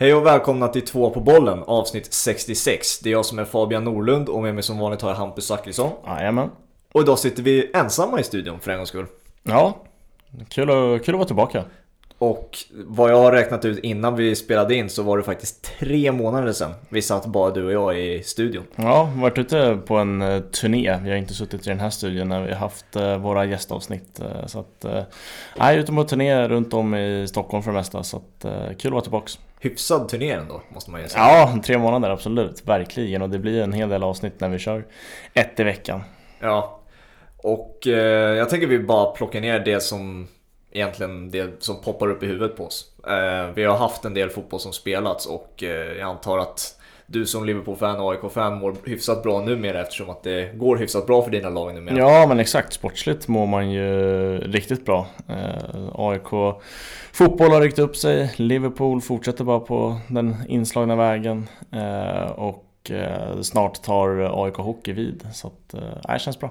Hej och välkomna till två på bollen avsnitt 66. Det är jag som är Fabian Norlund och med mig som vanligt har jag Hampus Zachrisson. Jajamän. Och idag sitter vi ensamma i studion för en gångs skull. Ja, kul att, kul att vara tillbaka. Och vad jag har räknat ut innan vi spelade in så var det faktiskt tre månader sedan vi satt bara du och jag i studion. Ja, varit ute på en eh, turné. Vi har inte suttit i den här studion när vi har haft eh, våra gästavsnitt. eh, Så att, är ute på turné runt om i Stockholm för det mesta. Så att, kul att vara tillbaks. Hyfsad turné ändå, måste man ju säga. Ja, tre månader absolut, verkligen. Och det blir en hel del avsnitt när vi kör ett i veckan. Ja. Och jag tänker vi bara plockar ner det som egentligen det som poppar upp i huvudet på oss. Eh, vi har haft en del fotboll som spelats och eh, jag antar att du som Liverpool-fan och AIK-fan mår hyfsat bra numera eftersom att det går hyfsat bra för dina lag numera. Ja men exakt, sportsligt mår man ju riktigt bra. Eh, AIK fotboll har ryckt upp sig, Liverpool fortsätter bara på den inslagna vägen eh, och eh, snart tar AIK Hockey vid. Så att, eh, det känns bra.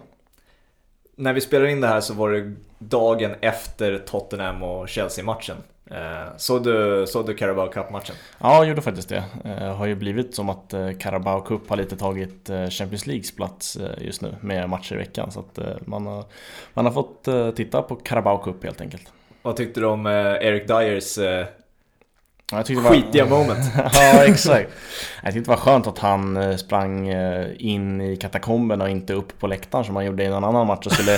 När vi spelade in det här så var det dagen efter Tottenham och Chelsea-matchen. Eh, såg, du, såg du Carabao Cup-matchen? Ja, jag gjorde faktiskt det. Eh, har ju blivit som att eh, Carabao Cup har lite tagit Champions Leagues plats just nu med matcher i veckan. Så att man, har, man har fått titta på Carabao Cup helt enkelt. Vad tyckte du om Eric Dyers Jag tyckte var- skitiga moment? ja, exakt. Jag tyckte det var skönt att han eh, sprang eh, in i katakomben och inte upp på läktaren som han gjorde i någon annan match och skulle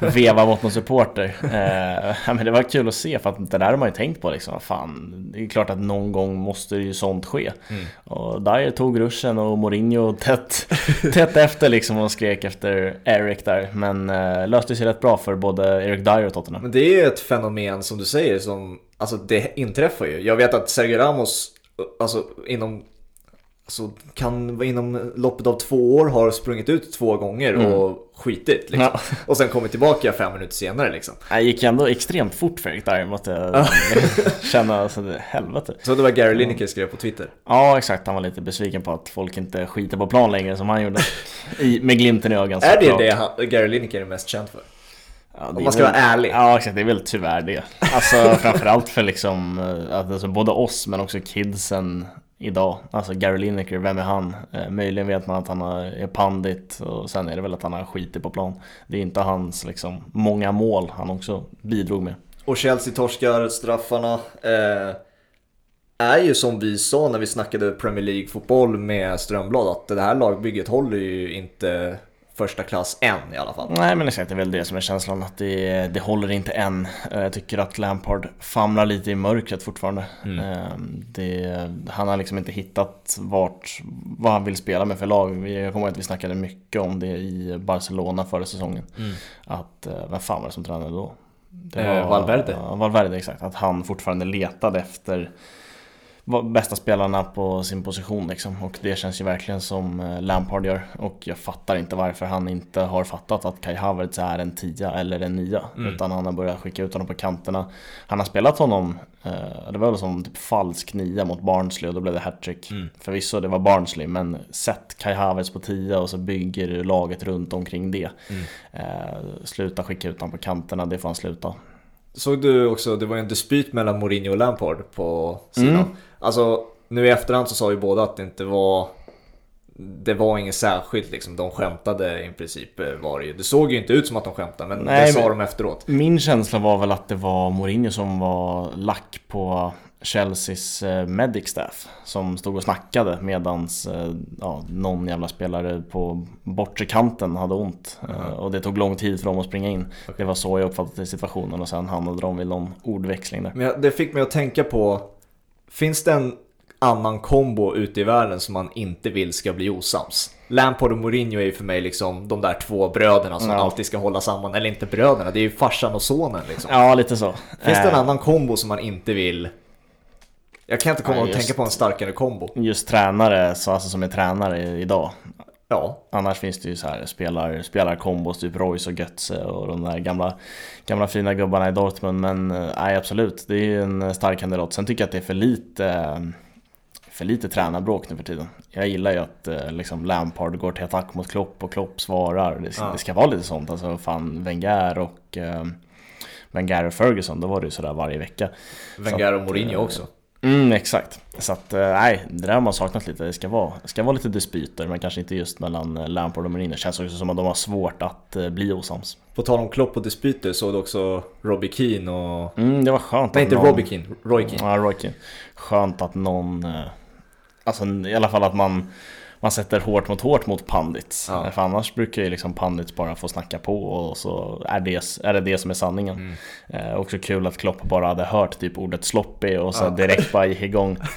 veva mot någon supporter. Eh, Men det var kul att se för att det där har man ju tänkt på liksom. Fan, det är klart att någon gång måste ju sånt ske. Mm. Och Dyer tog ruschen och Mourinho tätt, tätt efter liksom och skrek efter Eric där. Men eh, löste sig rätt bra för både Eric Dyer och Tottenham. Men det är ju ett fenomen som du säger som, alltså det inträffar ju. Jag vet att Sergio Ramos, alltså inom, alltså kan inom loppet av två år har sprungit ut två gånger och skitit liksom. Ja. Och sen kommit tillbaka fem minuter senare liksom. Det gick ändå extremt fort för Eric Dyer måste jag känna. Alltså, det, helvete. Så det var Gary Lineker skrev på Twitter. Ja exakt, han var lite besviken på att folk inte skiter på plan längre som han gjorde. I, med glimten i ögat. Är det såklart. det han, Gary Lineker är mest känd för? Ja, det Om man ska väl- vara ärlig. Ja exakt, det är väl tyvärr det. Alltså framförallt för liksom, eh, alltså, både oss men också kidsen idag. Alltså Gary Lineker, vem är han? Eh, möjligen vet man att han är pandit och sen är det väl att han har skitit på plan. Det är inte hans liksom många mål han också bidrog med. Och Chelsea torskar straffarna. Eh, är ju som vi sa när vi snackade Premier League-fotboll med Strömblad att det här lagbygget håller ju inte första klass än i alla fall. Nej men exakt, det är väl det som är känslan att det, det håller inte än. Eh, Jag tycker att Lampard famlar lite i mörkret fortfarande. Eh, Det, han har liksom inte hittat vart, vad han vill spela med för lag. Vi- Jag kommer ihåg att vi snackade mycket om det i Barcelona förra säsongen. Att, eh, vem fan var det som tränade då? Det Eh, Valverde. Ja, Valverde exakt. Att han fortfarande letade efter var bästa spelarna på sin position liksom. Och det känns ju verkligen som eh, Lampard gör. Och jag fattar inte varför han inte har fattat att Kai Havertz är en tia eller en nia. Utan han har börjat skicka ut honom på kanterna. Han har spelat honom, eh, det var väl som typ falsk nia mot Barnsley och då blev det hattrick. Förvisso det var Barnsley men sätt Kai Havertz på tia och så bygger du laget runt omkring det. Eh, sluta skicka ut honom på kanterna, det får han sluta. Såg du också, det var ju en dispyt mellan Mourinho och Lampard på sidan. Alltså nu i efterhand så sa ju båda att det inte var det var inget särskilt liksom, de skämtade i princip eh, var det ju. Det såg ju inte ut som att de skämtade men Nej, det sa men- de efteråt. Min känsla var väl att det var Mourinho som var lack på Chelseas eh, medic staff som stod och snackade medans eh, ja, någon jävla spelare på bortre kanten hade ont Eh, och det tog lång tid för dem att springa in. Det var så jag uppfattade situationen och sen hamnade de vid någon ordväxling där. Men jag- det fick mig att tänka på, finns det en annan kombo ute i världen som man inte vill ska bli osams? Lampard och Mourinho är ju för mig liksom de där två bröderna som Ja. alltid ska hålla samman, eller inte bröderna, det är ju farsan och sonen liksom. Ja, lite så. Finns det en annan kombo som man inte vill? Jag kan inte komma Ja, och tänka på en starkare kombo. Just tränare, så alltså som är tränare idag. Ja, Annars finns det ju så här spelar, spelarkombos, typ Royce och Götze och de där gamla, gamla fina gubbarna i Dortmund. Men eh, nej, absolut, det är ju en stark kandidat. Sen tycker jag att det är för lite, eh, för lite tränarbråk nu för tiden. Jag gillar ju att eh, liksom Lampard går till attack mot Klopp och Klopp svarar. Det, Ja. det ska vara lite sånt. Alltså fan, Wenger och eh, Wenger och Ferguson, då var det ju sådär varje vecka. Wenger och Mourinho eh, också. Mm, exakt. Så att, eh, nej, det där har man saknat lite. Det ska vara, det ska vara lite dispyter, men kanske inte just mellan eh, Lampard och Mourinho. Känns också som att de har svårt att eh, bli osams. På tal om Klopp och dispyter såg du också Robbie Keane och... Mm, det var skönt Nej, att inte någon... Robbie Keane, Roy Keane. Ja, Roy Keane. Skönt att någon... Alltså i alla fall att man, man sätter hårt mot hårt mot pandits. Ja. För annars brukar ju liksom pandits bara få snacka på och så är det, är det det som är sanningen. Mm. Eh, också kul att Klopp bara hade hört typ ordet sloppy och så Ja. direkt bara gick igång.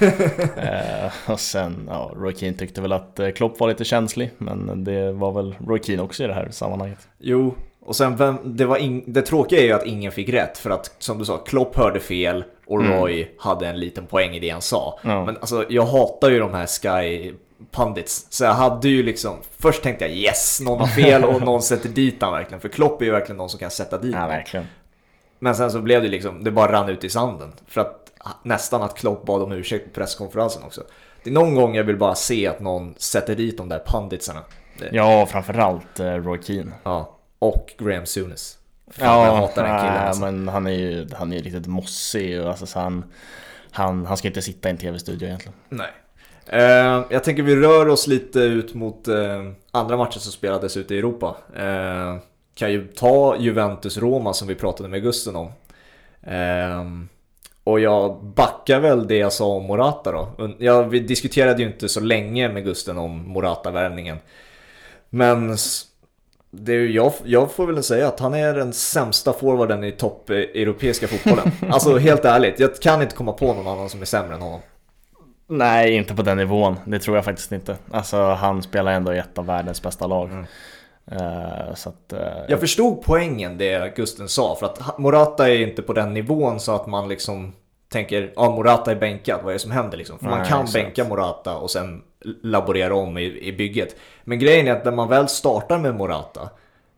eh, och sen, ja, Roy Keane tyckte väl att eh, Klopp var lite känslig, men det var väl Roy Keane också i det här sammanhanget. Jo, och sen vem, det, var in, det tråkiga är ju att ingen fick rätt för att som du sa, Klopp hörde fel och Mm. Roy hade en liten poäng i det han sa. Ja. Men alltså jag hatar ju de här Sky Pundits. Så jag hade ju liksom, först tänkte jag yes, någon har fel och någon sätter dit han verkligen. För Klopp är ju verkligen någon som kan sätta dit Ja, verkligen. Men sen så blev det liksom, det bara rann ut i sanden. För att nästan att Klopp bad om ursäkt på presskonferensen också. Det är någon gång jag vill bara se att någon sätter dit de där punditsarna. Det, Ja, framförallt eh, Roy Keane. ja. Och Graham Souness. Fan, jag hatar den killen alltså. men han är ju han är riktigt mossig och alltså, så han, han, han ska inte sitta i en tv-studio egentligen. Nej. Eh, jag tänker vi rör oss lite ut mot eh, andra matcher som spelades ute i Europa. Eh, kan ju ta Juventus-Roma som vi pratade med Gusten om. Eh, och jag backar väl det jag sa om Morata då. Ja, vi diskuterade ju inte så länge med Gusten om Morata-värvningen. Men det är, jag, jag får väl säga att han är den sämsta forwarden i topp eh, europeiska fotbollen. alltså helt ärligt, jag kan inte komma på någon annan som är sämre än honom. Nej, inte på den nivån. Det tror jag faktiskt inte. Alltså han spelar ändå i ett av världens bästa lag. Mm. Eh, så att, eh, Jag förstod poängen det Gusten sa, för att Morata är inte på den nivån så att man liksom tänker ja Morata är bänkad, vad är det som händer liksom? För man Nej, kan exakt. bänka Morata och sen laborera om i, i bygget. Men grejen är att när man väl startar med Morata,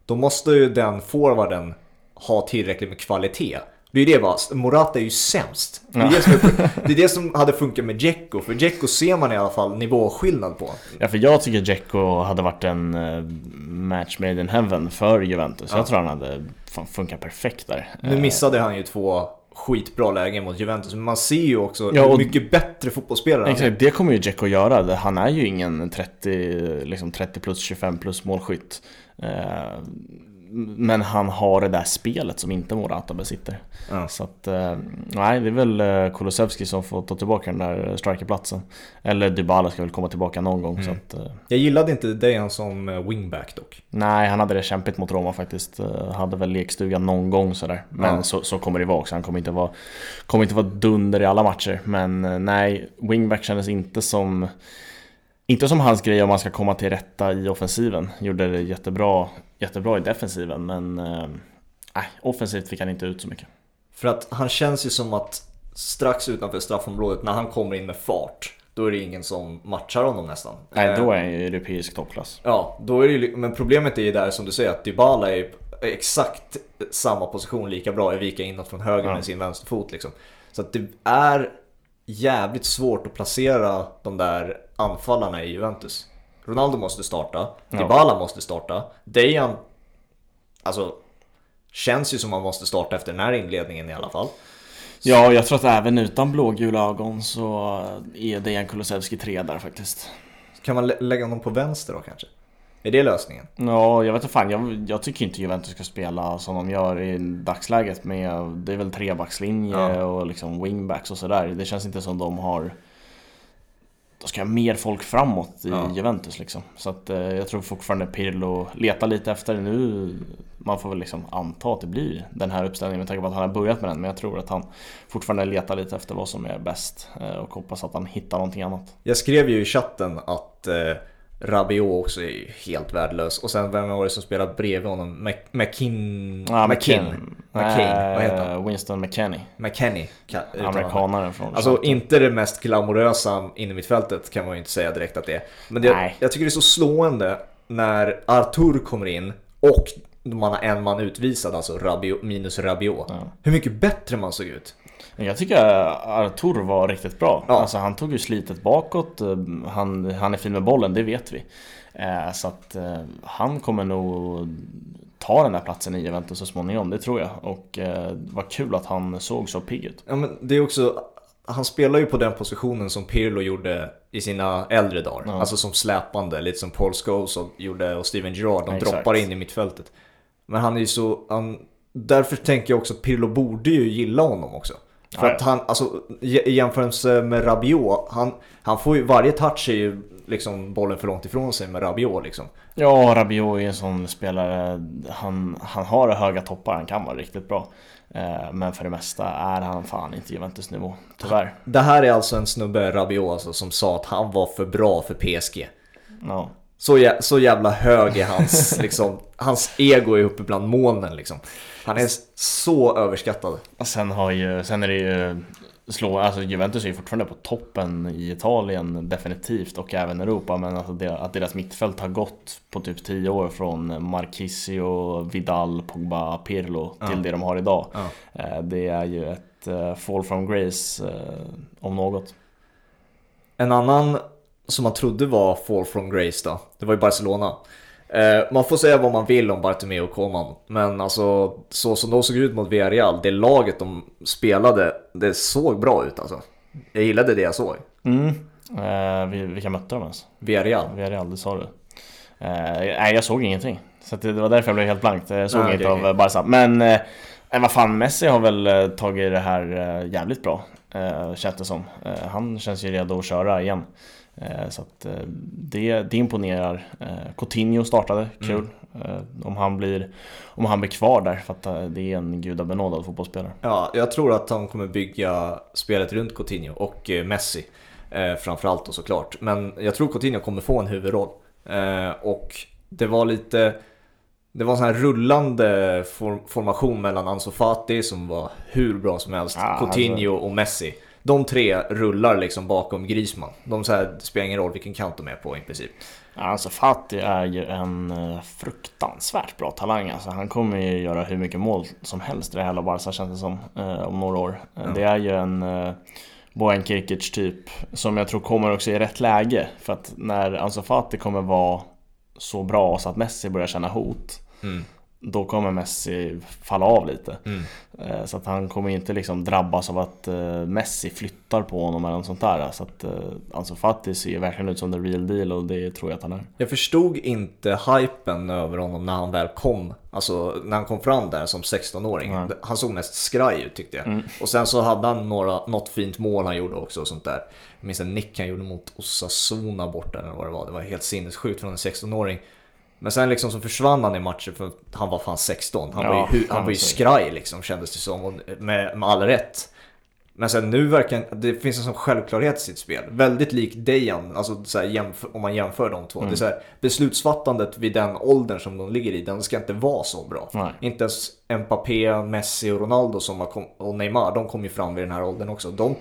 då måste ju den forwarden ha tillräckligt med kvalitet. Det är ju det bara, Morata är ju sämst. Det är, Ja. det, som är, det är det som hade funkat med Dzeko, för Dzeko ser man i alla fall nivåskillnad på. Ja, för jag tycker Dzeko hade varit en eh, match made in heaven för Juventus. Ja. Jag tror han hade funkat perfekt där. Nu Eh, missade han ju två skitbra lägen mot Juventus, men man ser ju också Ja, hur och- mycket bättre fotbollsspelare han. Exakt, det kommer ju Dzeko göra. Han är ju ingen 30, liksom 30 plus 25 plus målskytt. Eh, Men han har det där spelet som inte Morata besitter. Ja. Så att, eh, nej det är väl eh, Kulusevski som får ta tillbaka den där strikerplatsen. Eller Dybala ska väl komma tillbaka någon gång. Så Mm. att, eh, Jag gillade inte Dejan som eh, wingback dock. nej, han hade det kämpigt mot Roma faktiskt. Eh, Hade väl lekstuga någon gång sådär. Men Ja. så, så kommer det vara också. Han kommer inte vara, kommer inte vara dunder i alla matcher. Men eh, nej, wingback kändes inte som inte som hans grej om man ska komma till rätta i offensiven. Gjorde det jättebra, jättebra i defensiven men eh, offensivt fick han inte ut så mycket. För att han känns ju som att strax utanför straffområdet, när han kommer in med fart, då är det ingen som matchar honom nästan. Nej, Eh, då är han ju europeisk toppklass. Ja, då är det ju, men problemet är ju där som du säger att Dybala är exakt samma position lika bra i vika inåt från höger Ja. med sin vänsterfot liksom. Så att det är jävligt svårt att placera de där anfallarna i Juventus. Ronaldo måste starta, Ja. Dybala måste starta, Dejan, alltså känns ju som man måste starta efter den här inledningen i alla fall. Ja, jag tror att även utan blågula ögon så är Dejan Kulusevski tre där faktiskt. Kan man lä- lägga honom på vänster då kanske? Är det lösningen? Ja, jag vet inte fan. Jag, jag tycker inte Juventus ska spela som de gör i dagsläget med, det är väl trebackslinje Ja. och liksom wingbacks och sådär. Det känns inte som de har de ska ha mer folk framåt i Ja. Juventus liksom. Så att eh, jag tror fortfarande Pirlo letar lite efter det nu. Man får väl liksom anta att det blir den här uppställningen med tanke på att han har börjat med den. Men jag tror att han fortfarande letar lite efter vad som är bäst eh, och hoppas att han hittar någonting annat. Jag skrev ju i chatten att eh, Rabiot också är helt värdelös. Och sen vem var det som spelade bredvid honom? Mac- McKin... Ja, McKin. McKin. McCain, vad heter han? Eh, Winston McKennie. Man. Amerikanaren från Alltså inte det mest glamorösa inne mitt fältet kan man ju inte säga direkt att det är. Men det, Nej. jag tycker det är så slående när Artur kommer in och man har en man utvisad, alltså Rabiot, minus Rabiot. Ja. Hur mycket bättre man såg ut. Jag tycker Artur var riktigt bra. Ja. Alltså han tog ju slitet bakåt. eh, Han, han är fin med bollen, det vet vi. Eh, Så att eh, han kommer nog ta den där platsen i Juventus så småningom, det tror jag. Och eh, vad kul att han såg så pigg ut. Ja men det är också han spelar ju på den positionen som Pirlo gjorde i sina äldre dagar. Ja. Alltså som släpande, lite som Paul Scholes och gjorde och Steven Gerrard. De Exakt. droppar in i mittfältet. Men han är ju så, han, därför tänker jag också att Pirlo borde ju gilla honom också. För ja. att han, alltså i i jämförelse med Rabiot, han, han får ju, varje touch är ju liksom bollen för långt ifrån sig med Rabiot liksom. Ja, Rabiot är en sån spelare. Han, han har höga toppar, han kan vara riktigt bra. Eh, Men för det mesta är han fan inte Juventus-nivå, tyvärr. Det här är alltså en snubbe, Rabiot alltså, som sa att han var för bra för PSG. Ja. Så, jä- så jävla hög är hans, liksom, hans ego är uppe bland molnen liksom. Han är så överskattad. Sen, har ju, sen är det ju slå, alltså Juventus är ju fortfarande på toppen i Italien definitivt och även Europa men alltså det, att deras mittfält har gått på typ 10 år från Marchisio, Vidal, Pogba, Pirlo till Ja. det de har idag. Ja. Eh, Det är ju ett eh, fall from grace eh, om något. En annan som man trodde var Fall from Grace då, det var ju Barcelona. Eh, man får säga vad man vill om Bartomeu och Coman, men alltså så som de såg ut mot Villarreal, det laget de spelade, det såg bra ut alltså. Jag gillade det jag såg. Mm. Eh, vi- vilka mötte de ens? Villarreal. Villarreal, det sa du. Eh, nej, jag såg ingenting. Så det, det var därför jag blev helt blankt. Jag såg Nej, inget det är av eh, Barca. Men eh, vad fan, Messi har väl tagit det här jävligt bra. Eh, känns det som. Han känns ju redo att köra igen. Eh, så eh, det, det imponerar. Eh, Coutinho startade, kul. Eh, om, han blir, om han blir kvar där, för att det är en gudabenådad fotbollsspelare. Ja, jag tror att han kommer bygga spelet runt Coutinho och Messi. Framförallt då såklart. Men jag tror Coutinho kommer få en huvudroll. Och det var lite... Det var en sån här rullande form- formation mellan Ansu Fati som var hur bra som helst, Ah, Coutinho och Messi. De tre rullar liksom bakom Griezmann. De så här, spelar ingen roll vilken kant de är på i princip. Alltså Fati är ju en eh, fruktansvärt bra talang alltså. Han kommer ju göra hur mycket mål som helst i det här Barca känns det som eh, om några år. Ja. Det är ju en eh, Bojan Kirkic typ som jag tror kommer också i rätt läge. För att när Ansu Fati kommer vara så bra så att Messi börjar känna hot Mm. Då kommer Messi falla av lite. Mm. Eh, Så att han kommer inte liksom drabbas av att eh, Messi flyttar på honom eller något sånt där. Så att Ansu Fati ser verkligen ut som the real deal och det tror jag att han är. Jag förstod inte hypen över honom när han väl kom. Alltså när han kom fram där som 16-åring. Nej. Han såg mest skraj ut tyckte jag. Mm. Och sen så hade han några, något fint mål han gjorde också och sånt där. Jag minns en nick han gjorde mot Osasuna borta eller vad det var. Det var helt sinnessjukt från en 16-åring. Men sen liksom så försvann han i matchen för han var fan 16. Han Ja, var ju, han var ju skraj liksom kändes det som. Och med, med all rätt. Men sen nu verkar det finns en sån självklarhet i sitt spel. Väldigt lik Dejan, alltså så här, om man jämför de två. Mm. Det är så här, beslutsfattandet vid den åldern som de ligger i, den ska inte vara så bra. Nej. Inte ens Mbappé, Messi och Ronaldo som kom, och Neymar, de kom ju fram vid den här åldern också. De,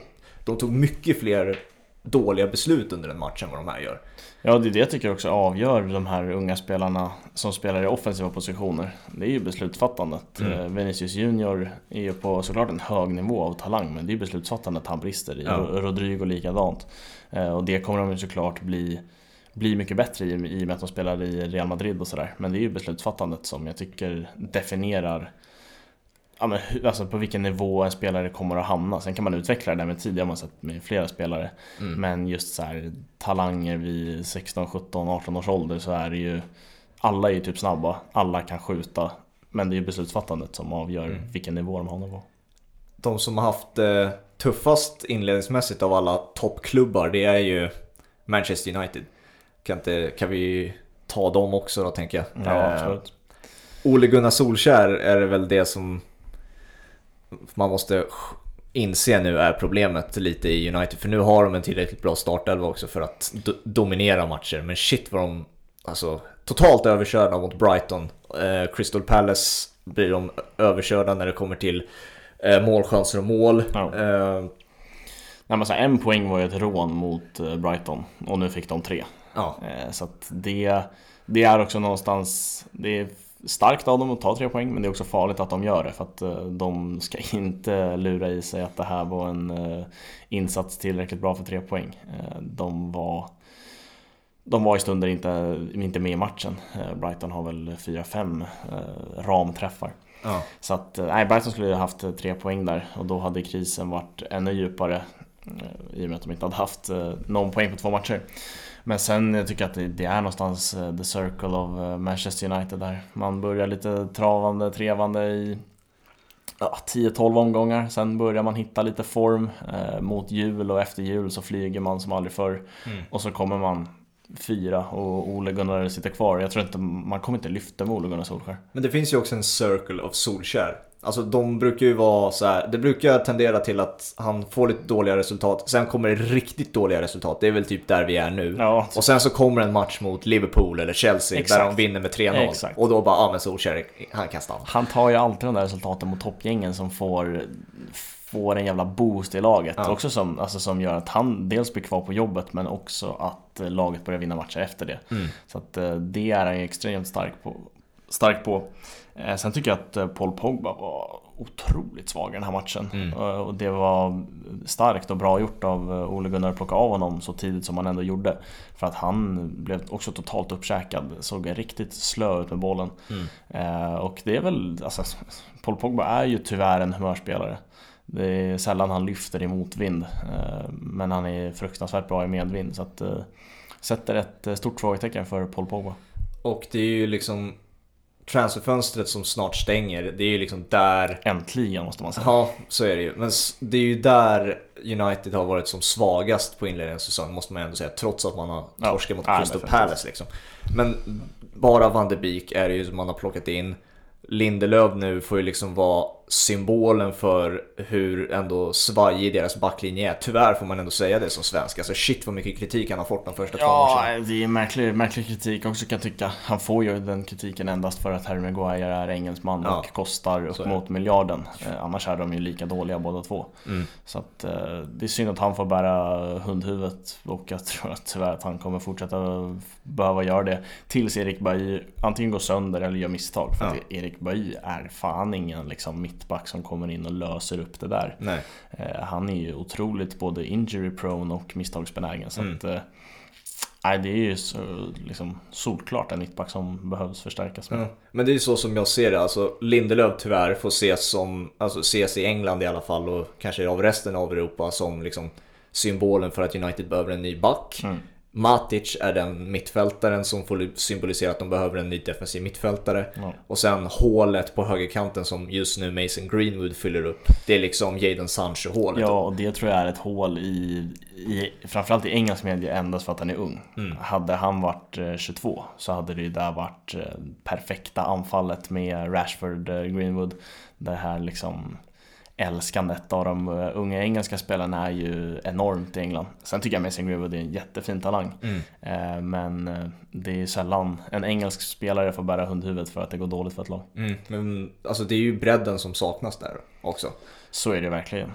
de tog mycket fler dåliga beslut under en match än vad de här gör. Ja, det är det jag tycker också avgör de här unga spelarna som spelar i offensiva positioner. Det är ju beslutsfattandet. Mm. Eh, Vinicius Junior är ju på såklart en hög nivå av talang, men det är beslutsfattandet han brister i. Ja. Ro- Rodrigo likadant. Eh, Och det kommer de ju såklart bli, bli mycket bättre i, i och med att de spelar i Real Madrid och sådär. Men det är ju beslutsfattandet som jag tycker definierar Ja, men, alltså på vilken nivå en spelare kommer att hamna. Sen kan man utveckla det där med tid, det har man sett med flera spelare. Mm. Men just så här, talanger vid 16, 17, 18 års ålder så är det ju Alla är ju typ snabba, alla kan skjuta Men det är ju beslutsfattandet som avgör Mm. vilken nivå de hamnar på De som har haft eh, tuffast inledningsmässigt av alla toppklubbar, det är ju Manchester United. Kan, inte, kan vi ta dem också då tänker jag. Ja Eh, absolut Ole Gunnar Solskär är väl det som man måste inse nu är problemet lite i United. För nu har de en tillräckligt bra startelva också för att do- dominera matcher. Men shit vad de, alltså totalt överkörda mot Brighton. Eh, Crystal Palace blir de överkörda när det kommer till eh, målchanser och mål. Ja. Eh, Nej, men så här, En poäng var ju ett rån mot eh, Brighton och nu fick de tre ja. Eh, Så att det, det är också någonstans Det starkt av dem att ta tre poäng men det är också farligt att de gör det för att eh, de ska inte lura i sig att det här var en eh, insats tillräckligt bra för tre poäng. Eh, De var de var i stunder inte, inte med i matchen. Brighton har väl 4-5 eh, ramträffar. ja. Så att, nej, Brighton skulle ju ha haft tre poäng där och då hade krisen varit ännu djupare. I och med att de inte hade haft någon poäng på två matcher. Men sen jag tycker jag att det, är någonstans the circle of Manchester United där. Man börjar lite travande, trevande i ja, 10-12 omgångar. Sen börjar man hitta lite form. Eh, mot jul och efter jul så flyger man som aldrig förr. Mm. Och så kommer man fyra och Ole Gunnar sitter kvar. Jag tror inte, man kommer inte lyfta med Ole Gunnar Solskär. Men det finns ju också en circle of Solskär. Alltså de brukar ju vara så här, det brukar tendera till att han får lite dåliga resultat, sen kommer det riktigt dåliga resultat. Det är väl typ där vi är nu. Ja, och sen så kommer en match mot Liverpool eller Chelsea Exakt. där de vinner med 3-0. Och då bara, ja men Solskjaer, han kan stanna. Han tar ju alltid de där resultaten mot toppgängen som får får en jävla boost i laget. Ja. Också som, alltså, som gör att han dels blir kvar på jobbet men också att eh, laget börjar vinna matcher efter det. Mm. Så att eh, det är han extremt stark på. Stark på. Eh, sen tycker jag att Paul Pogba var otroligt svag i den här matchen. Mm. Och det var starkt och bra gjort av Ole Gunnar att plocka av honom så tidigt som han ändå gjorde. För att han blev också totalt uppkäkad, såg riktigt slö ut med bollen. Mm. Och det är väl, alltså, Paul Pogba är ju tyvärr en humörspelare. Det är sällan han lyfter i motvind. Eh, men han är fruktansvärt bra i medvind. Så att eh, sätter ett eh, stort frågetecken för Paul Pogba. Och det är ju liksom transferfönstret som snart stänger. Det är ju liksom där... Äntligen måste man säga. Ja, så är det ju. Men det är ju där United har varit som svagast på inledningen av säsongen måste man ändå säga. Trots att man har torskat ja, mot Crystal Palace liksom. Men bara Van de Beek är det ju som man har plockat in. Lindelöf nu får ju liksom vara symbolen för hur ändå svajig deras backlinje är. Tyvärr får man ändå säga det som svensk. Alltså shit vad mycket kritik han har fått de första ja, två matcherna. Ja, det är märklig, märklig kritik också kan jag tycka. Han får ju den kritiken endast för att Harry Maguire är engelsman ja, och kostar upp mot miljarden. Eh, annars är de ju lika dåliga båda två. Mm. Så att eh, det är synd att han får bära hundhuvudet och jag tror att tyvärr att han kommer fortsätta behöva göra det tills Erik Bailly antingen går sönder eller gör misstag. För ja. att Erik Bailly är fan ingen liksom mittback som kommer in och löser upp det där. Eh, han är ju otroligt både injury prone och misstagsbenägen. Så mm. att, eh, Nej, det är ju så, liksom, solklart en mittback som behövs förstärkas med. Mm. Men det är ju så som jag ser det. Alltså, Lindelöf tyvärr får ses som, alltså ses i England i alla fall och kanske av resten av Europa som liksom symbolen för att United behöver en ny back. Mm. Matic är den mittfältaren som får symbolisera att de behöver en ny defensiv mittfältare. Ja. Och sen hålet på högerkanten som just nu Mason Greenwood fyller upp. Det är liksom Jadon Sancho-hålet. Ja, och det tror jag är ett hål i, i framförallt i engelsk media endast för att han är ung. Mm. Hade han varit 22 eh, så hade det ju där varit eh, perfekta anfallet med Rashford, eh, Greenwood. Det här liksom älskandet av de eh, unga engelska spelarna är ju enormt i England. Sen tycker jag Mason Greenwood är en jättefin talang. Mm. Eh, men eh, det är sällan en engelsk spelare får bära hundhuvudet för att det går dåligt för ett lag. Mm. Men alltså det är ju bredden som saknas där också. Så är det verkligen.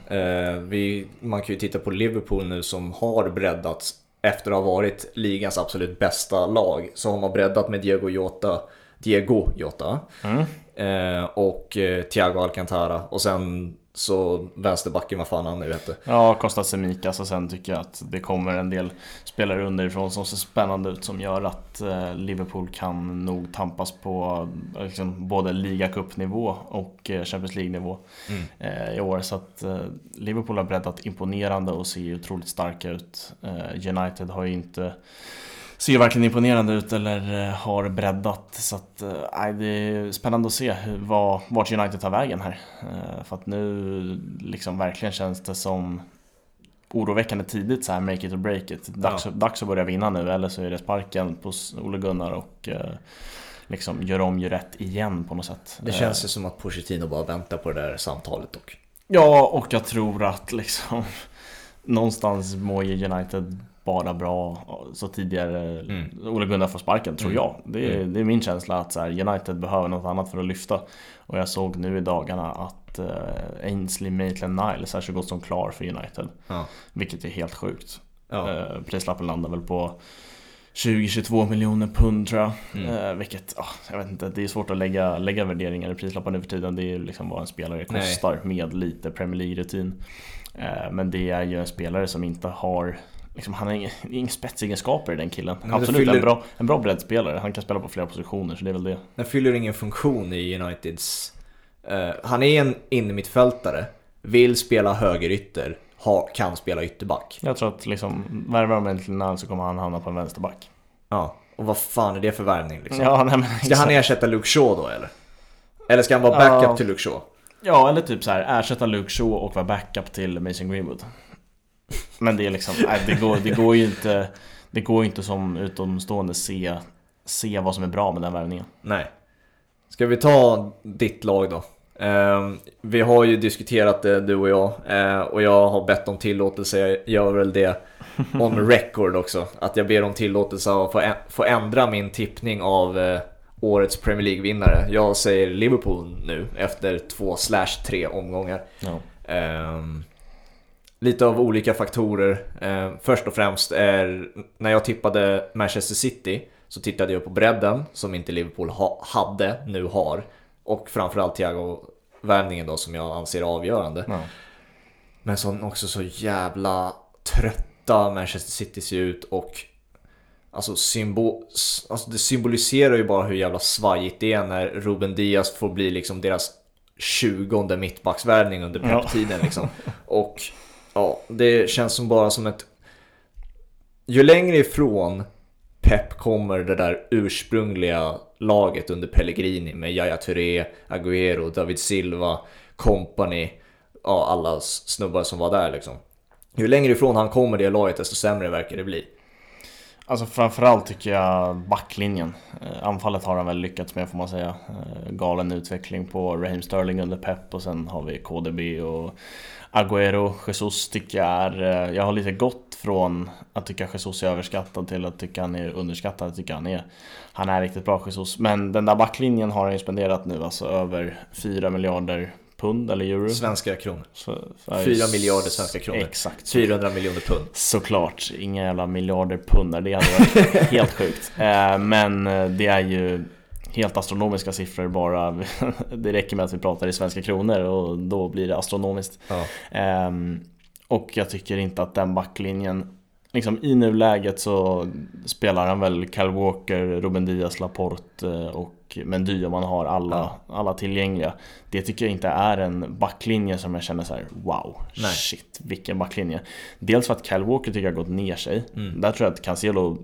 Vi, man kan ju titta på Liverpool nu som har breddats efter att ha varit ligans absolut bästa lag. Så har man breddat med Diego Jota, Diego Jota mm. och Thiago Alcantara och sen så vänsterbacken, vad fan han nu heter. Ja, Kostas Semikas och sen tycker jag att det kommer en del spelare underifrån som ser spännande ut som gör att eh, Liverpool kan nog tampas på liksom, både ligacupnivå och eh, Champions League-nivå mm. Eh, i år. Så att Liverpool har breddat imponerande och ser otroligt starka ut. United har ju inte ser verkligen imponerande ut eller eh, har breddat. Så att, äh, det är spännande att se vad, vart United tar vägen här. Äh, för att nu liksom verkligen känns det som oroväckande tidigt så här make it or break it. Dags, ja. dags att börja vinna nu eller så är det sparken på Ole Gunnar och äh, liksom gör om, gör rätt igen på något sätt. Det känns ju som att Pochettino bara väntar på det där samtalet dock. Ja, och jag tror att liksom någonstans mår ju United bara bra så tidigare mm. Ole Gunnar får sparken, tror mm. jag. Det är, mm. det är, min känsla att så här, United behöver något annat för att lyfta. Och jag såg nu i dagarna att uh, Ainsley Maitland-Niles är så gott som klar för United. Ja. Vilket är helt sjukt. Ja. Uh, prislappen landar väl på 20-22 miljoner pund tror jag. Mm. Uh, vilket, uh, jag vet inte, det är svårt att lägga, lägga värderingar i prislappar nu för tiden. Det är liksom vad en spelare kostar Nej. med lite Premier League-rutin. Uh, men det är ju en spelare som inte har Liksom, han har inga, inga spetsegenskaper den killen. Men Absolut fyller... en, bra, en bra breddspelare. Han kan spela på flera positioner så det är väl det. Den fyller ingen funktion i Uniteds... Uh, han är en innermittfältare, vill spela högerytter, ha, kan spela ytterback. Jag tror att liksom, värvar de en till Nan så kommer han hamna på en vänsterback. Ja, och vad fan är det för värvning liksom? Ja, nej, men Ska exakt. han ersätta Luke Shaw då eller? Eller ska han vara Ja. backup till Luke Shaw? Ja, eller typ så här ersätta Luke Shaw och vara backup till Mason Greenwood. Men det är liksom, nej, det, går, det går ju inte Det går inte som utomstående se, se vad som är bra med den värvningen. Nej. Ska vi ta ditt lag då? Ehm, vi har ju diskuterat det du och jag eh, och jag har bett om tillåtelse, jag gör väl det on record också. Att jag ber om tillåtelse att få ändra min tippning av eh, årets Premier League-vinnare. Jag säger Liverpool nu efter två slash tre omgångar. Ja. Ehm, lite av olika faktorer. Ehm, först och främst är när jag tippade Manchester City så tittade jag på bredden som inte Liverpool ha, hade, nu har. Och framförallt Thiago-värvningen då som jag anser avgörande. Ja. Men som också så jävla trötta Manchester City ser ut och Alltså, symbo alltså det symboliserar ju bara hur jävla svajigt det är när Ruben Diaz får bli liksom deras 20 mittbacksvärvning under Ja. peptiden liksom. Och ja, det känns som bara som ett... Ju längre ifrån Pep kommer det där ursprungliga laget under Pellegrini med Yahya Touré, Agüero, David Silva, Company, ja alla snubbar som var där liksom. Ju längre ifrån han kommer det laget desto sämre verkar det bli. Alltså framförallt tycker jag backlinjen. Eh, anfallet har han väl lyckats med får man säga. Eh, galen utveckling på Raheem Sterling under Pep och sen har vi KDB och Agüero. Jesus tycker jag är... Eh, jag har lite gått från att tycka Jesus är överskattad till att tycka han är underskattad. Jag tycker han är... Han är riktigt bra Jesus. Men den där backlinjen har han ju spenderat nu alltså över 4 miljarder pund eller euro. Svenska kronor. Så- för- 4 miljarder svenska kronor. Exakt. 400 miljoner pund. Såklart, inga jävla miljarder pundar, det hade varit helt sjukt. Eh, Men eh, det är ju helt astronomiska siffror bara. Det räcker med att vi pratar i svenska kronor och då blir det astronomiskt. Ja. Ehm, Och jag tycker inte att den backlinjen Liksom i nuläget så spelar han väl Kyle Walker, Ruben Diaz, Laporte eh, och Mendy om man har alla, alla tillgängliga. Det tycker jag inte är en backlinje som jag känner så här: wow, Nej. shit vilken backlinje. Dels för att Kyle Walker tycker jag har gått ner sig. Mm. Där tror jag att Cancelo